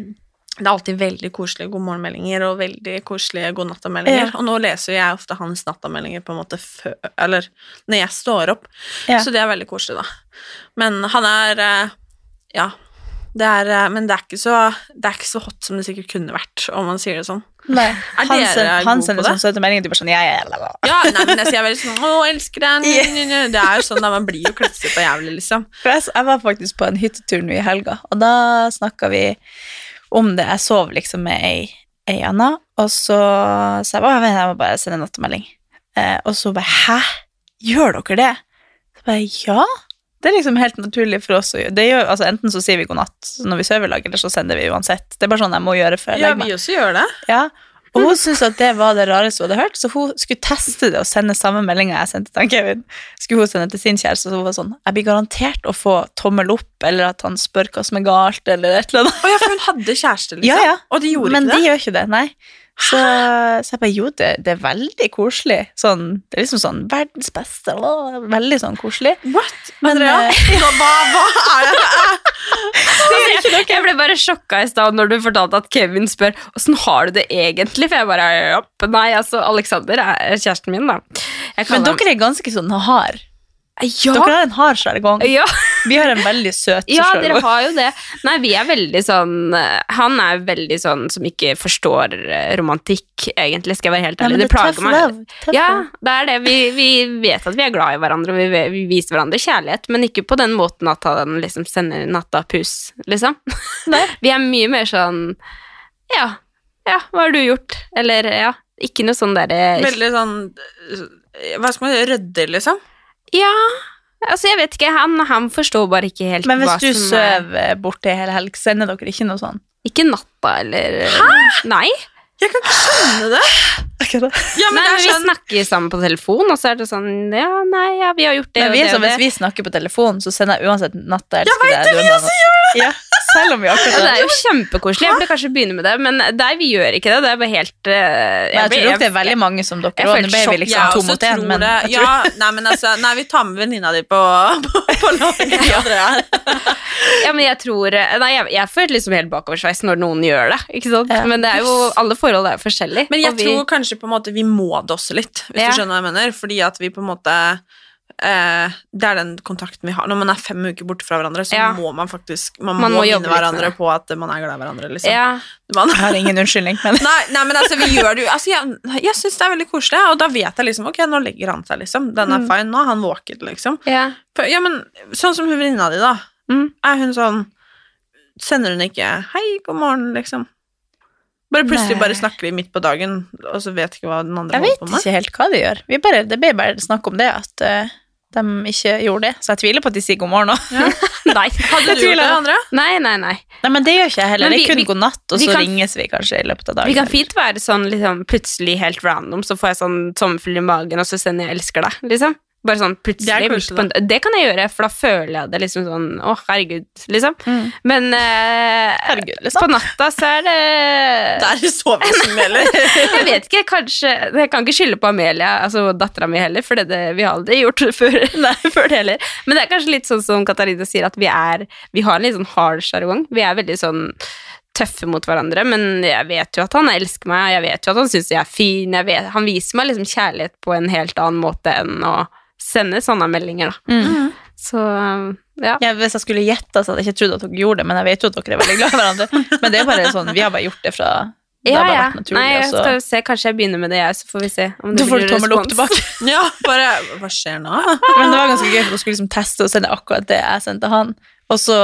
det er alltid veldig koselige god morgen-meldinger og veldig koselige god natta-meldinger. Ja. Og nå leser jeg ofte hans natta-meldinger på en måte før Eller når jeg står opp. Ja. Så det er veldig koselig, da. Men han er eh, Ja. Det er, eh, men det er, ikke så, det er ikke så hot som det sikkert kunne vært, om man sier det sånn. Nei. Er Han, dere han sender sånn søte meldinger, bare sånn ja, ja, ja, ja. Nei, men jeg sier veldig sånn 'Å, elsker deg', nye. Det er jo sånn, da man blir jo kløtsete og jævlig, liksom. Jeg var faktisk på en hyttetur nå i helga, og da snakka vi om det. Jeg sov liksom med ei, ei anna, og så sa jeg bare, jeg må bare sende en nattemelding. Eh, og så bare Hæ? Gjør dere det? Så bare ja. Det er liksom helt naturlig for oss å gjøre. Det gjør, altså, enten så sier vi god natt når vi sover i lag, eller så sender vi uansett. Det er bare sånn jeg må gjøre før jeg legger meg. Ja, vi også gjør det. Ja, og hun syntes at det var det rareste hun hadde hørt, så hun skulle teste det og sende samme meldinga jeg sendte til Kevin. Skulle hun sende til sin kjæreste, så hun var sånn Jeg blir garantert å få tommel opp, eller at han spør hva som er galt, eller et eller annet. Å ja, for hun hadde kjæreste, liksom. Ja, ja. Og de gjorde Men ikke de gjør ikke det, nei. Så, så jeg bare jo, det, det er veldig koselig. Sånn, det er liksom sånn verdens beste. Å, veldig sånn koselig. What? Men, Andrea? <laughs> ja. Hva, hva, er det? <laughs> det jeg, jeg ble bare sjokka i stad når du fortalte at Kevin spør åssen har du det egentlig. For jeg bare. Nei, altså, Alexander er kjæresten min, da. Men dere er ganske sånn hard. ja. Dere har en hard sjargong. ja. Vi har en veldig søt Ja, dere har jo det. Nei, vi er veldig sånn eh, Han er veldig sånn som ikke forstår eh, romantikk, egentlig, skal jeg være helt ærlig. Nei, det det er plager meg. Ja, det er det. Vi, vi vet at vi er glad i hverandre, og vi, vi viser hverandre kjærlighet, men ikke på den måten at han liksom sender natta pus, liksom. Nei. <laughs> Vi er mye mer sånn Ja, ja, hva har du gjort? Eller ja, ikke noe sånn derre Veldig sånn eh, Hva skal man si? Rydde, liksom? Ja, altså jeg vet ikke, han, han forstår bare ikke helt Men hva hvis du som er sover borte i hele helg, sender dere ikke noe sånn? Ikke natta, eller Hæ? Nei. Jeg kan ikke skjønne det. Ja, men nei, det men vi sånn snakker sammen på telefon, og så er det sånn Ja, nei, ja, vi har gjort det Men og det er og sånn, det. hvis vi snakker på telefon, så sender jeg uansett natta Jeg vet det, vi også gjør det! Ja, selv om vi Ja, det er jo kjempekoselig. Jeg burde kanskje begynne med det, men nei, vi gjør ikke det. Det er bare helt uh, jeg, jeg tror nok det er veldig mange som dere ble vi liksom to mot én, men jeg tror Ja, nei, men altså Nei, vi tar med venninna di på, <laughs> på, på laget. <laughs> Ja, men jeg tror Nei, jeg, jeg føler liksom helt bakoversveis når noen gjør det, ikke sant? Ja. Men det er jo Alle forhold er forskjellige. Men jeg og vi- tror kanskje på en måte vi må det også litt, hvis Ja. du skjønner hva jeg mener. Fordi at vi på en måte eh, Det er den kontakten vi har. Når man er fem uker borte fra hverandre, så Ja. må man faktisk Man, Man må, må jobbe minne litt med hverandre det. på at man er glad i hverandre, liksom. Ja. Man, Jeg har ingen unnskyldning, men <laughs> Nei, nei, men altså, vi gjør det jo altså, Jeg, jeg syns det er veldig koselig, og da vet jeg liksom Ok, nå legger han seg, liksom. Den er Mm. fine. Nå er han våken, liksom. ja. For, ja, men sånn som hun venninna di, da. Mm. Er hun sånn Sender hun ikke 'hei, god morgen', liksom? Bare plutselig Nei. bare snakker de midt på dagen, og så vet ikke hva den andre jeg holder vet på med. ikke helt hva de gjør. Vi bare, det blir bare snakk om det, at eh, de ikke gjorde det. Så jeg tviler på at de sier god morgen nå. <laughs> Nei. Hadde du gjort det, Andrea? Nei, nei, nei. Nei, men det gjør ikke jeg heller. Det er kun vi- god natt, og så kan- ringes vi kanskje i løpet av dagen. Vi kan fint være sånn liksom, plutselig helt random, så får jeg sånn sommerfugl i magen, og så sender jeg 'elsker deg', liksom. Bare sånn plutselig. Det kult, en- det kan jeg gjøre, for da føler jeg det liksom sånn Å, herregud, liksom. Mm. Men eh, Herregud, liksom. på natta så er det Der er det soving som gjelder. Jeg vet ikke, kanskje Jeg kan ikke skylde på Amelia, altså dattera mi heller, for det, det, vi har aldri gjort før, <laughs> nei, før det heller. Men det er kanskje litt sånn som Katarina sier, at vi er Vi har en litt sånn hard sjargong. Vi er veldig sånn tøffe mot hverandre, men jeg vet jo at han elsker meg, og jeg vet jo at han syns jeg er fin. Jeg vet, han viser meg liksom kjærlighet på en helt annen måte enn å sende sånne meldinger, da. Mm. Så ja. Ja, hvis jeg skulle gjette, så hadde jeg ikke trodd at dere gjorde det, men jeg vet jo at dere er veldig glad i hverandre. <laughs> Men det er bare sånn, vi har bare gjort det fra Det Ja, har bare ja. vært naturlig. Nei, jeg skal jo se, kanskje jeg begynner med det, jeg, så får vi se. Om det får blir du tommel opp tilbake. <laughs> Ja, bare Hva skjer nå? Men det var ganske gøy, for hun skulle liksom teste og sende akkurat det jeg sendte han. Og så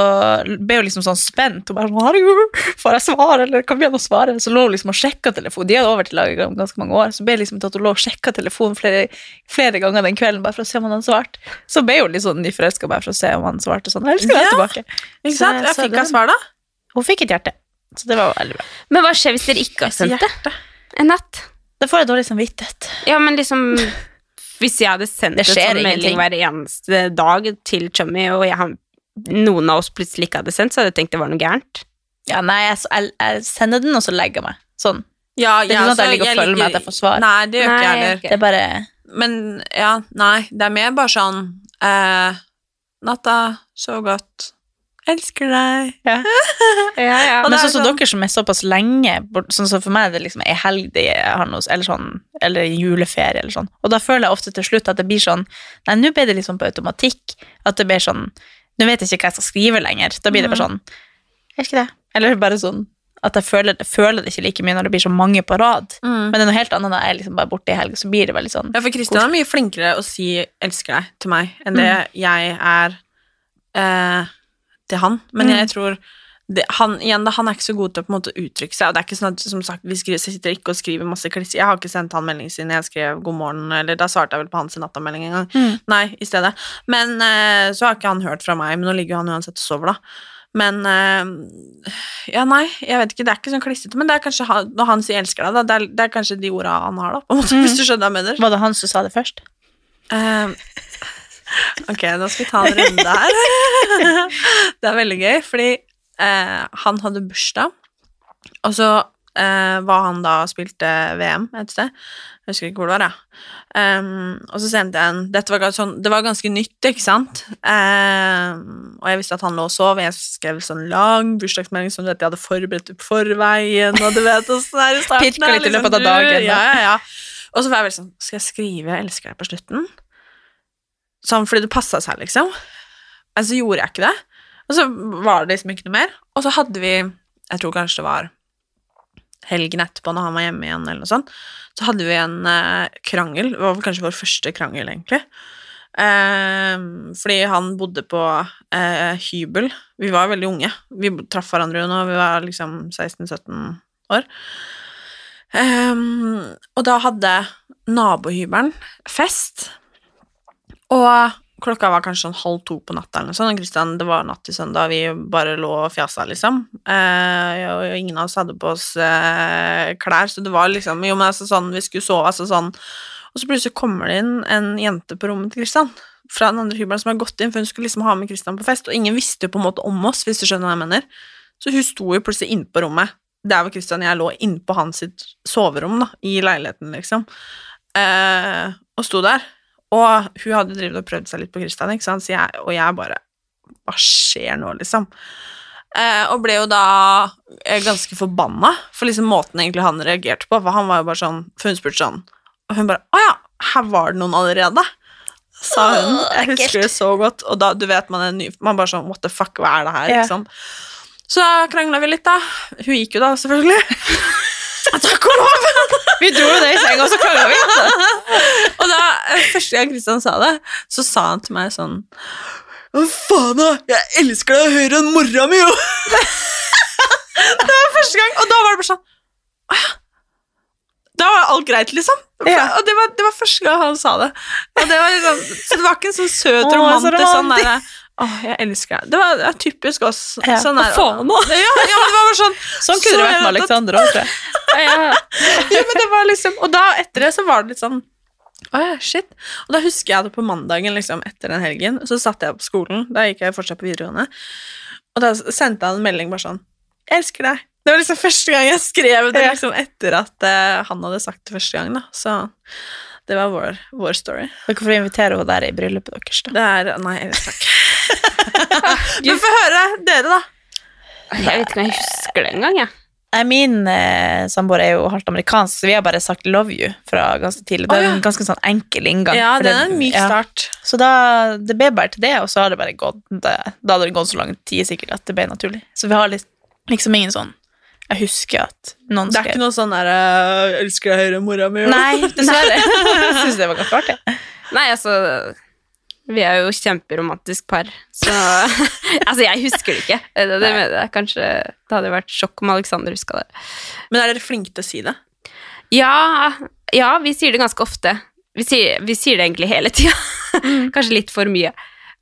ble hun liksom sånn spent. Og bare sånn, får jeg svar, eller kan vi noe svare? Så lå hun liksom og sjekka telefonen. De hadde over til laget om ganske mange år. Så ble liksom til at hun lå og sjekka telefonen flere, flere ganger den kvelden bare for å se om han hadde svart. Så ble hun litt sånn nyforelska bare for å se om han svarte sånn. Jeg elsker deg Ja. tilbake. Ikke sant? Jeg så fikk hun svar, da. Hun fikk et hjerte. Så det var veldig bra. Men hva skjer hvis dere ikke har sendt det en natt? Da får jeg dårlig samvittighet. Ja, men liksom <laughs> Hvis jeg hadde sendt Det en sånn melding hver eneste dag til Chummy, og jeg, har- noen av oss plutselig ikke hadde sendt, så hadde jeg tenkt det var noe gærent. Ja, nei, jeg, jeg, jeg sender den, og så legger jeg meg. Sånn. Ja, Det er ikke sånn at jeg ligger og følger med at jeg får svar. Nei, det gjør ikke jeg heller. Det er bare Men ja, nei, det er mer bare sånn eh, Natta, så godt. Elsker deg. Ja, <laughs> ja. ja. Men er sånn som sånn- dere som er såpass lenge sånn som For meg er det liksom ei helg det har noe, eller sånn, eller juleferie eller sånn. Og da føler jeg ofte til slutt at det blir sånn Nei, nå ble det liksom på automatikk. At det blir sånn Nå vet jeg ikke hva jeg skal skrive lenger. Da blir det bare sånn Jeg elsker det. Eller bare sånn at jeg føler, føler det ikke like mye når det blir så mange på rad. Men det er noe helt annet når jeg er liksom bare borte i helg, så blir det veldig sånn Ja, for Kristian er mye flinkere å si 'elsker deg' til meg enn det jeg er eh, til han. Men jeg tror det, han, igjen, da, han er ikke så god til å på en måte uttrykke seg. Og det er ikke sånn at som sagt, vi skriver, sitter ikke og skriver masse kliss. Jeg har ikke sendt han melding siden jeg skrev god morgen, eller da svarte jeg vel på hans nattamelding en gang. Nei, i stedet. Men eh, så har ikke han hørt fra meg, men nå ligger jo han uansett og sover, da. Men eh, Ja, nei, jeg vet ikke, det er ikke sånn klissete, men det er kanskje han, når han sier 'elsker deg', da, det er, det er kanskje de orda han har, da, på en måte, hvis du skjønner hva jeg mener. Var det han som sa det først? Uh, <laughs> ok, nå skal vi ta en runde her. <laughs> det er veldig gøy, fordi eh, han hadde bursdag, og så eh, var han da og spilte VM et sted. Jeg husker ikke hvor det var, ja. Um, og så sendte jeg en Dette var, sånn, det var ganske nytt, ikke sant? Um, og jeg visste at han lå og sov. Jeg skrev sånn lang bursdagsmelding som vet, jeg hadde forberedt på forveien, og du vet åssen det er i starten. Pirka litt i liksom, løpet av dagen. Ja, ja, ja. Og så var jeg veldig sånn Skal jeg skrive 'jeg elsker deg' på slutten? Sånn fordi det passa seg, liksom. Men så gjorde jeg ikke det. Og så var det liksom ikke noe mer. Og så hadde vi Jeg tror kanskje det var helgen etterpå, når han var hjemme igjen, eller noe sånt, så hadde vi en eh, krangel. Det var kanskje vår første krangel, egentlig. Eh, fordi han bodde på eh, hybel. Vi var veldig unge. Vi traff hverandre jo når vi var liksom 16-17 år. Ehm, og da hadde nabohybelen fest, og klokka var kanskje sånn halv to på natta eller noe sånt, og Christian, det var natt til søndag, vi bare lå og fjasa, liksom. Eh, og ingen av oss hadde på oss eh, klær, så det var liksom Jo, men altså sånn, vi skulle sove, altså sånn Og så plutselig kommer det inn en jente på rommet til Kristian fra den andre hybelen som har gått inn, for hun skulle liksom ha med Kristian på fest, og ingen visste jo på en måte om oss, hvis du skjønner hva jeg mener. Så hun sto jo plutselig inne på rommet der hvor Kristian og jeg lå inne på hans soverom, da, i leiligheten, liksom, eh, og sto der. Og hun hadde drevet og prøvd seg litt på Kristian, ikke sant, så jeg, og jeg bare Hva skjer nå, liksom? Eh, og ble jo da eh, ganske forbanna for liksom måten egentlig han reagerte på, for han var jo bare sånn For hun spurte sånn, og hun bare Å ja, her var det noen allerede? sa hun. Jeg husker det så godt. Og da, du vet, man er ny Man bare sånn What the fuck, hva er det her? Ikke sant? Så krangla vi litt, da. Hun gikk jo da, selvfølgelig. <laughs> Takk og lov! <laughs> Vi dro jo det i senga, og så krangla vi. <laughs> Og da, eh, første gang Kristian sa det, så sa han til meg sånn Hva faen, da? Jeg elsker deg høyere enn mora mi, jo! <laughs> det var første gang, og da var det bare sånn Å ja. Da var alt greit, liksom. Ja. Og det var, det var første gang han sa det. Og det var liksom, så det var ikke en sånn søt, romantisk sånn derre Åh, jeg elsker deg. Det var, typisk oss. Ja. Sånn der, Hva faen, da? Ja, ja, det var bare sånn Sånn kunne det vært med Alexandra òg, tror jeg. Ja, men det var liksom Og da etter det så var det litt sånn Å ja, shit. Og da husker jeg det på mandagen liksom, etter den helgen. Så satt jeg på skolen. Da gikk jeg fortsatt på videregående. Og da sendte han en melding bare sånn Jeg elsker deg. Det var liksom første gang jeg skrev det liksom etter at uh, han hadde sagt det første gang. da Så det var vår, vår story. Dere får invitere henne der i bryllupet deres, da. Det er Nei, jeg vet ikke. <laughs> Men få høre dere, da. Jeg vet ikke om jeg husker det engang, jeg. Min eh, samboer er jo halvt amerikansk, så vi har bare sagt 'love you' fra ganske tidlig. Det er en ganske sånn enkel inngang. Ja, det er en myk ja. start. Så da, det ble bare til det, og så har det bare gått det, Da hadde det gått så lang tid sikkert at det ble naturlig. Så vi har litt, liksom ingen sånn Jeg husker at noen Det er ikke noe sånn der 'Jeg elsker deg høyere enn mora mi'. Nei, <laughs> dessverre. <laughs> Jeg syns det var ganske artig. Nei, altså Vi er jo kjemperomantisk par, så <laughs> Altså, jeg husker det ikke. Det, det, jeg. Kanskje det hadde vært sjokk om Alexander huska det. Men er dere flinke til å si det? Ja, ja, vi sier det ganske ofte. Vi sier, vi sier det egentlig hele tida. <laughs> Kanskje litt for mye.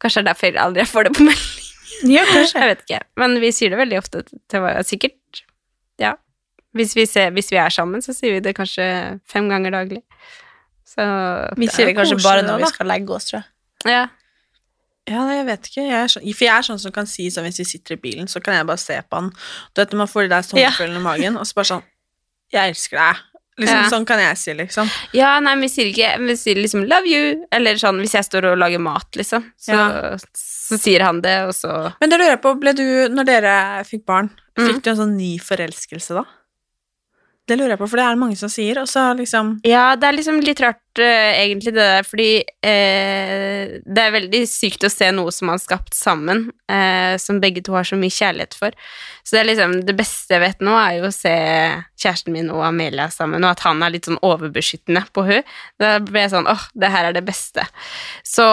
Kanskje det er derfor jeg aldri får det på melding. Ja, kanskje. <laughs> Jeg vet ikke. Men vi sier det veldig ofte til hva Sikkert. Ja. Hvis vi, ser, hvis vi er sammen, så sier vi det kanskje fem ganger daglig. Så Vi er sier det kanskje bare når vi skal legge oss, tror jeg. Ja. Ja, jeg vet ikke. Jeg sånn, for jeg er sånn som kan si sånn hvis vi sitter i bilen, så kan jeg bare se på han. Du vet når man får de der sommerkveldene i magen, og så bare sånn Jeg elsker deg. Liksom, Ja. Sånn kan jeg si, liksom. Ja, nei, vi sier ikke Vi sier liksom 'love you', eller sånn hvis jeg står og lager mat, liksom. Så, Ja. så sier han det, og så Men det lurer jeg på, ble du, når dere fikk barn, Mm. fikk du en sånn ny forelskelse da? Det lurer jeg på, for det er det mange som sier, og så liksom Ja, det er liksom litt rart, egentlig, det der, fordi eh, det er veldig sykt å se noe som man har skapt sammen, eh, som begge to har så mye kjærlighet for. Så det er liksom Det beste jeg vet nå, er jo å se kjæresten min og Amelia sammen, og at han er litt sånn overbeskyttende på hun Da ble jeg sånn åh, det her er det beste. Så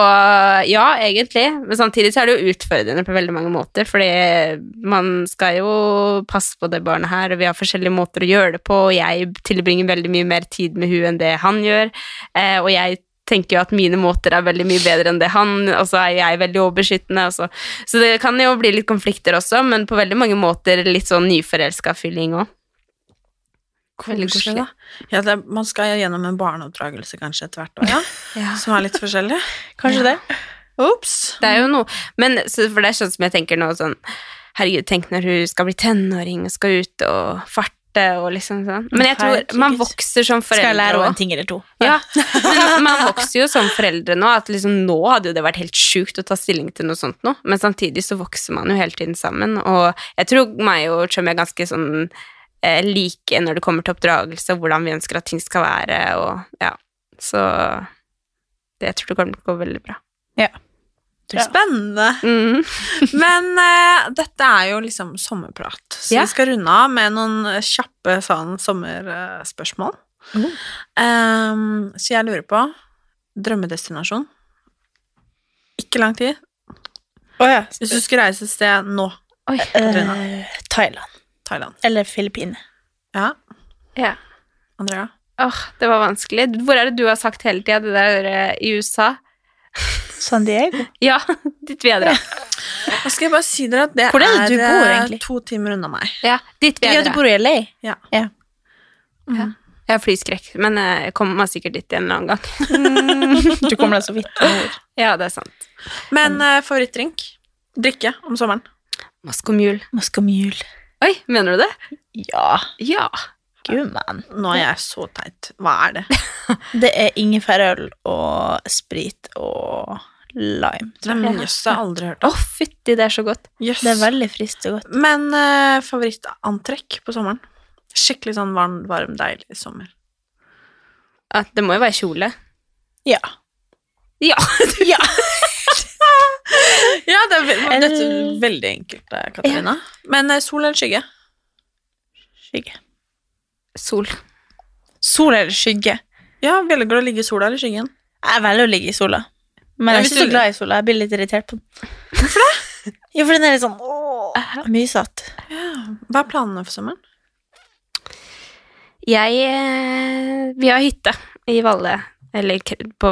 ja, egentlig, men samtidig så er det jo utfordrende på veldig mange måter, fordi man skal jo passe på det barnet her, og vi har forskjellige måter å gjøre det på, og jeg tilbringer veldig mye mer tid med hun enn det han gjør, eh, og jeg tenker jo at mine måter er veldig mye bedre enn det han, og så er jeg veldig overbeskyttende, så, så det kan jo bli litt konflikter også, men på veldig mange måter litt sånn nyforelska feeling òg. Koselig, da. Ja, det, man skal gjennom en barneoppdragelse kanskje etter hvert år, <laughs> ja. Som er litt forskjellig. <laughs> Kanskje det. Ops. Det er jo noe Men for det er sånn som jeg tenker nå sånn Herregud, tenk når hun skal bli tenåring og skal ut og farte og liksom sånn. Men jeg tror man vokser som foreldre Skal jeg lære henne en ting eller to? Ja, <laughs> men man vokser jo som foreldre nå, at liksom nå hadde jo det vært helt sjukt å ta stilling til noe sånt nå, men samtidig så vokser man jo hele tiden sammen, og jeg tror meg og Chum er ganske sånn eh, like når det kommer til oppdragelse, og hvordan vi ønsker at ting skal være, og ja, så det jeg tror det kommer til å gå veldig bra. Spennende. Mhm. <laughs> Men uh, dette er jo liksom sommerprat, så yeah. vi skal runde av med noen kjappe sånn sommerspørsmål. Mm. Um, så jeg lurer på drømmedestinasjon. Ikke lang tid. Oh, ja. Hvis du skulle reise et sted nå, Oi. Eh, Thailand. Thailand. Eller Filippinene. Ja, Ja. Andrea? Åh, det var vanskelig. Hvor er det du har sagt hele tida, det der i USA? San Diego. Ja, <laughs> ditt vedre. Da skal jeg bare si dere at det Hvor er det du er bor, eh, to timer unna meg. Ja, ditt vedre. Ja, du bor i LA? Ja. Ja. Jeg har flyskrekk, men eh, jeg kommer meg sikkert dit en eller annen gang. <laughs> Du kommer deg så vidt. <laughs> Ja, det er sant. Men uh, favorittdrink? Drikke om sommeren? Maskomjul. Maskamjul. Oi, mener du det? Ja, Ja. gud man. Nå er jeg så teit. Hva er det? Det er ingefærøl og sprit og lime. Det har jeg aldri hørt Å, om. fytti, det er så godt. Yes. Det er veldig friskt og godt. Men uh, favorittantrekk på sommeren? Skikkelig sånn varm, varm deilig sommer. At det må jo være kjole. Ja. Ja. <laughs> Ja. Ja, det er, dette er veldig enkelt, Katarina. Katarina. Men eh, sol eller skygge? Skygge. Sol. Sol eller skygge? Ja, velger du å ligge i sola eller skyggen? Jeg velger å ligge i sola. Men jeg er ikke så glad i sola. Jeg blir litt irritert på den. Hvorfor det? <laughs> Jo, for den er litt sånn åh, mysete. Hva er planene for sommeren? Jeg eh, Vi har hytte i Valle. Eller på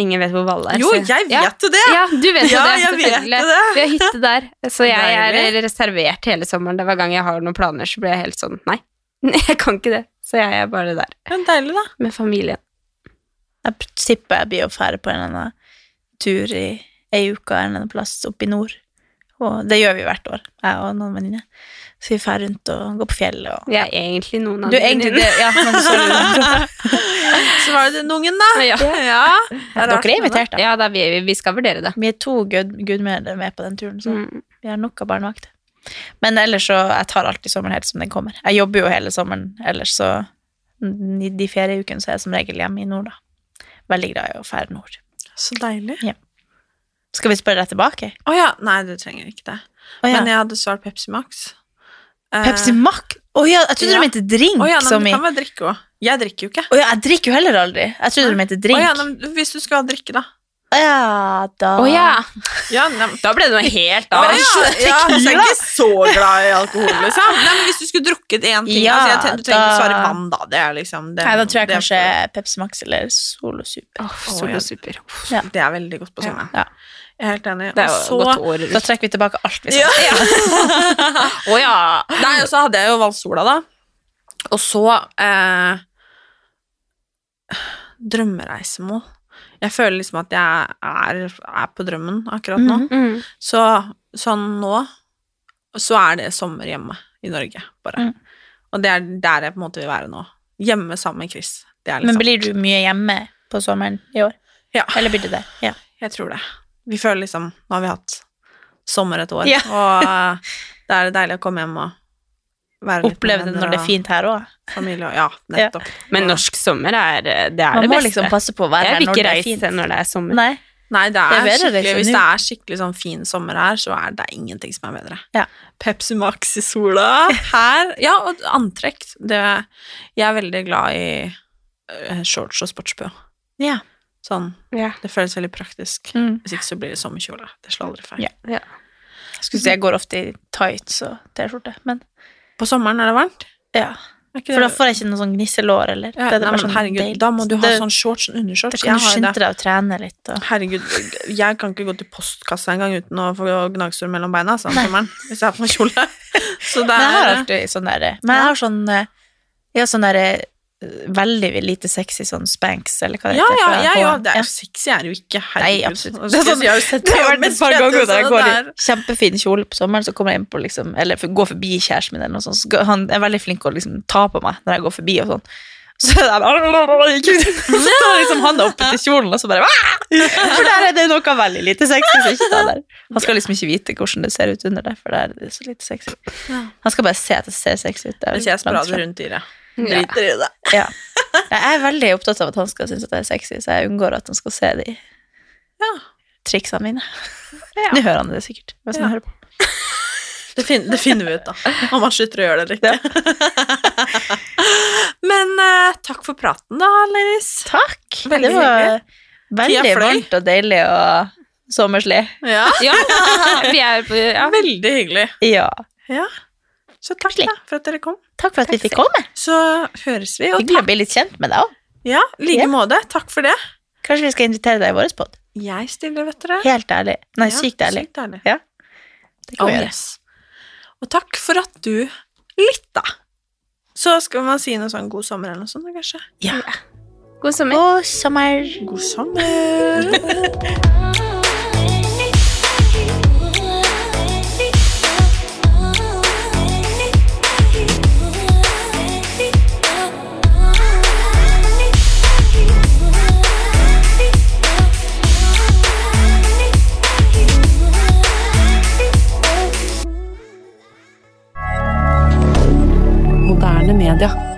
Ingen vet hvor Valle er. Jo, jeg Ja. vet jo det! Ja, du vet jo Ja, det, selvfølgelig. det. Vi har hytte der, så jeg er reservert hele sommeren. Hver gang jeg har noen planer, så blir jeg helt sånn Nei, <laughs> jeg kan ikke det. Så jeg er bare der Ja, deilig, da. med familien. Jeg tipper jeg blir å fære på en eller annen tur i ei uke en eller annen plass oppe i nord. Og det gjør vi hvert år, jeg og noen venninner. Så vi drar rundt og går på fjellet og Vi er egentlig noen av det, ja, men sorry. <laughs> Så var det den ungen, da. Ja. Ja, er Dere er invitert, da. Ja, da, vi, vi skal vurdere det. Vi er to gud- gudmødre med på den turen, så Mm. vi har nok av barnevakt. Men ellers så jeg tar alltid sommeren helt som den kommer. Jeg jobber jo hele sommeren ellers, så i de ferieukene så er jeg som regel hjemme i nord, da. Veldig glad i å fære nord. Så deilig. Skal vi spørre deg tilbake? Å ja. Nei, du trenger ikke det. Oh, ja. Men jeg hadde svart Pepsi Max. Eh, Pepsi Max? Å ja, jeg trodde ja. du mente drink. Oh, ja, nei, som men det kan være drikke òg. Jeg drikker jo ikke. Oh, ja, jeg drikker jo heller aldri. Jeg trodde du mente drink. Oh, ja, nei, hvis du skal drikke, da. Ja, da Å ja! Ja, nei, Da ble det noe helt annet. ja, ja, jeg er ikke så glad i alkohol, liksom. Nei, men Hvis du skulle drukket én ting Ja, altså, jeg, Du trenger ikke da- svare vann, da. Det er liksom det, Nei, da tror jeg det kanskje for- Pepsi Max eller Solo Super. Oh, Solo ja. super. Oh, Ja. Det er veldig godt på sommeren. Ja. Jeg er helt enig. Det er jo så- godt år Da trekker vi tilbake alt vi sa. Ja. oh, <laughs> ja! Nei, og så hadde jeg jo valgt sola, da. Og så eh, Drømmereisemål. Jeg føler liksom at jeg er, er på drømmen akkurat nå. Mm, Mm. Så sånn nå så er det sommer hjemme i Norge, bare. Mm. Og det er der jeg på en måte vil være nå. Hjemme sammen med Chris. Det er Men liksom blir du mye hjemme på sommeren i år? Ja. Eller blir du det? Ja. Jeg tror det. Vi føler liksom Nå har vi hatt sommer et år, Ja. og eh, det er deilig å komme hjem og Oppleve det når det er fint her òg. Ja, nettopp. Ja. Men norsk sommer er det, er det Man må liksom passe på å være her når det er reise fint. når det er sommer. Nei. Nei, det Det er, er bedre liksom hvis det er skikkelig sånn fin sommer her, så er det ingenting som er bedre. Ja. Pepsi Max i sola <laughs> her. Ja, og antrekk. Det, jeg er veldig glad i eh, shorts og sportsbø. Ja. Sånn, Ja. det føles veldig praktisk. Mm. Hvis ikke så blir det sommerkjole. Det slår aldri feil. Ja. Jeg skulle si jeg går ofte i tights og T-skjorte, men På sommeren er det varmt. ja. Er For da får jeg ikke noe sånn gnisselår, eller ja, det er nei, men sånn herregud, deilig. da må du ha sånn shorts og Da kan du skynde deg å trene litt og Herregud, jeg kan ikke gå til postkassa engang uten å få gnagsår mellom beina sånn, sommeren, hvis jeg har på meg kjole. <laughs> Så det Men jeg har er alltid sånn derre Men jeg har sånn Ja, Jeg har sånn derre eh, veldig lite sexy sånn spanks, eller hva det Ja, heter. ja, ja, ja, H&M. det Ja. er sexy er jo ikke. Nei, absolutt. Det er sånn- jeg jo sett <laughs> Det har vært et par ganger der jeg går i kjempefin kjole på sommeren, så kommer jeg inn på liksom Eller går forbi kjæresten min, eller noe sånt. Så han er veldig flink til å liksom ta på meg når jeg går forbi og sånn. <laughs> Så er det <laughs> Så tar liksom han opp til kjolen, og så bare! For der er det noe veldig lite sexy. Der. Han skal liksom ikke vite hvordan det ser ut under der, for der er det så lite sexy. Han skal bare se at det ser sexy ut. Det er Hvis jeg sprader rundt i det. Driter i det. Ja. Jeg er veldig opptatt av at han skal synes at det er sexy, så jeg unngår at han skal se de triksene mine. Nå hører han det sikkert. Hvis han hører på. Det, fin det finner vi ut, da. Om han slutter å gjøre det eller ikke. Men uh, takk for praten, da, ladies. Takk! Veldig det var hyggelig. veldig varmt og deilig og sommerslig. Ja, Ja, vi er på ja. Veldig hyggelig. Ja. Så takk da, for at dere kom. Takk for at vi fikk komme. Så høres vi. Og Hyggelig å bli litt kjent med deg òg. Ja, i like Ja. måte. Takk for det. Kanskje vi skal invitere deg i vår pod? Jeg stiller, vet dere. Helt ærlig. Nei, Ja, sykt ærlig. Sykt ærlig. Ja. Det kan Oh, vi gjøre. yes. Og takk for at du lytta. Så skal man si noe sånn god sommer eller noe sånt, kanskje. Ja. God sommer. God sommer. God sommer. <laughs> moderne media.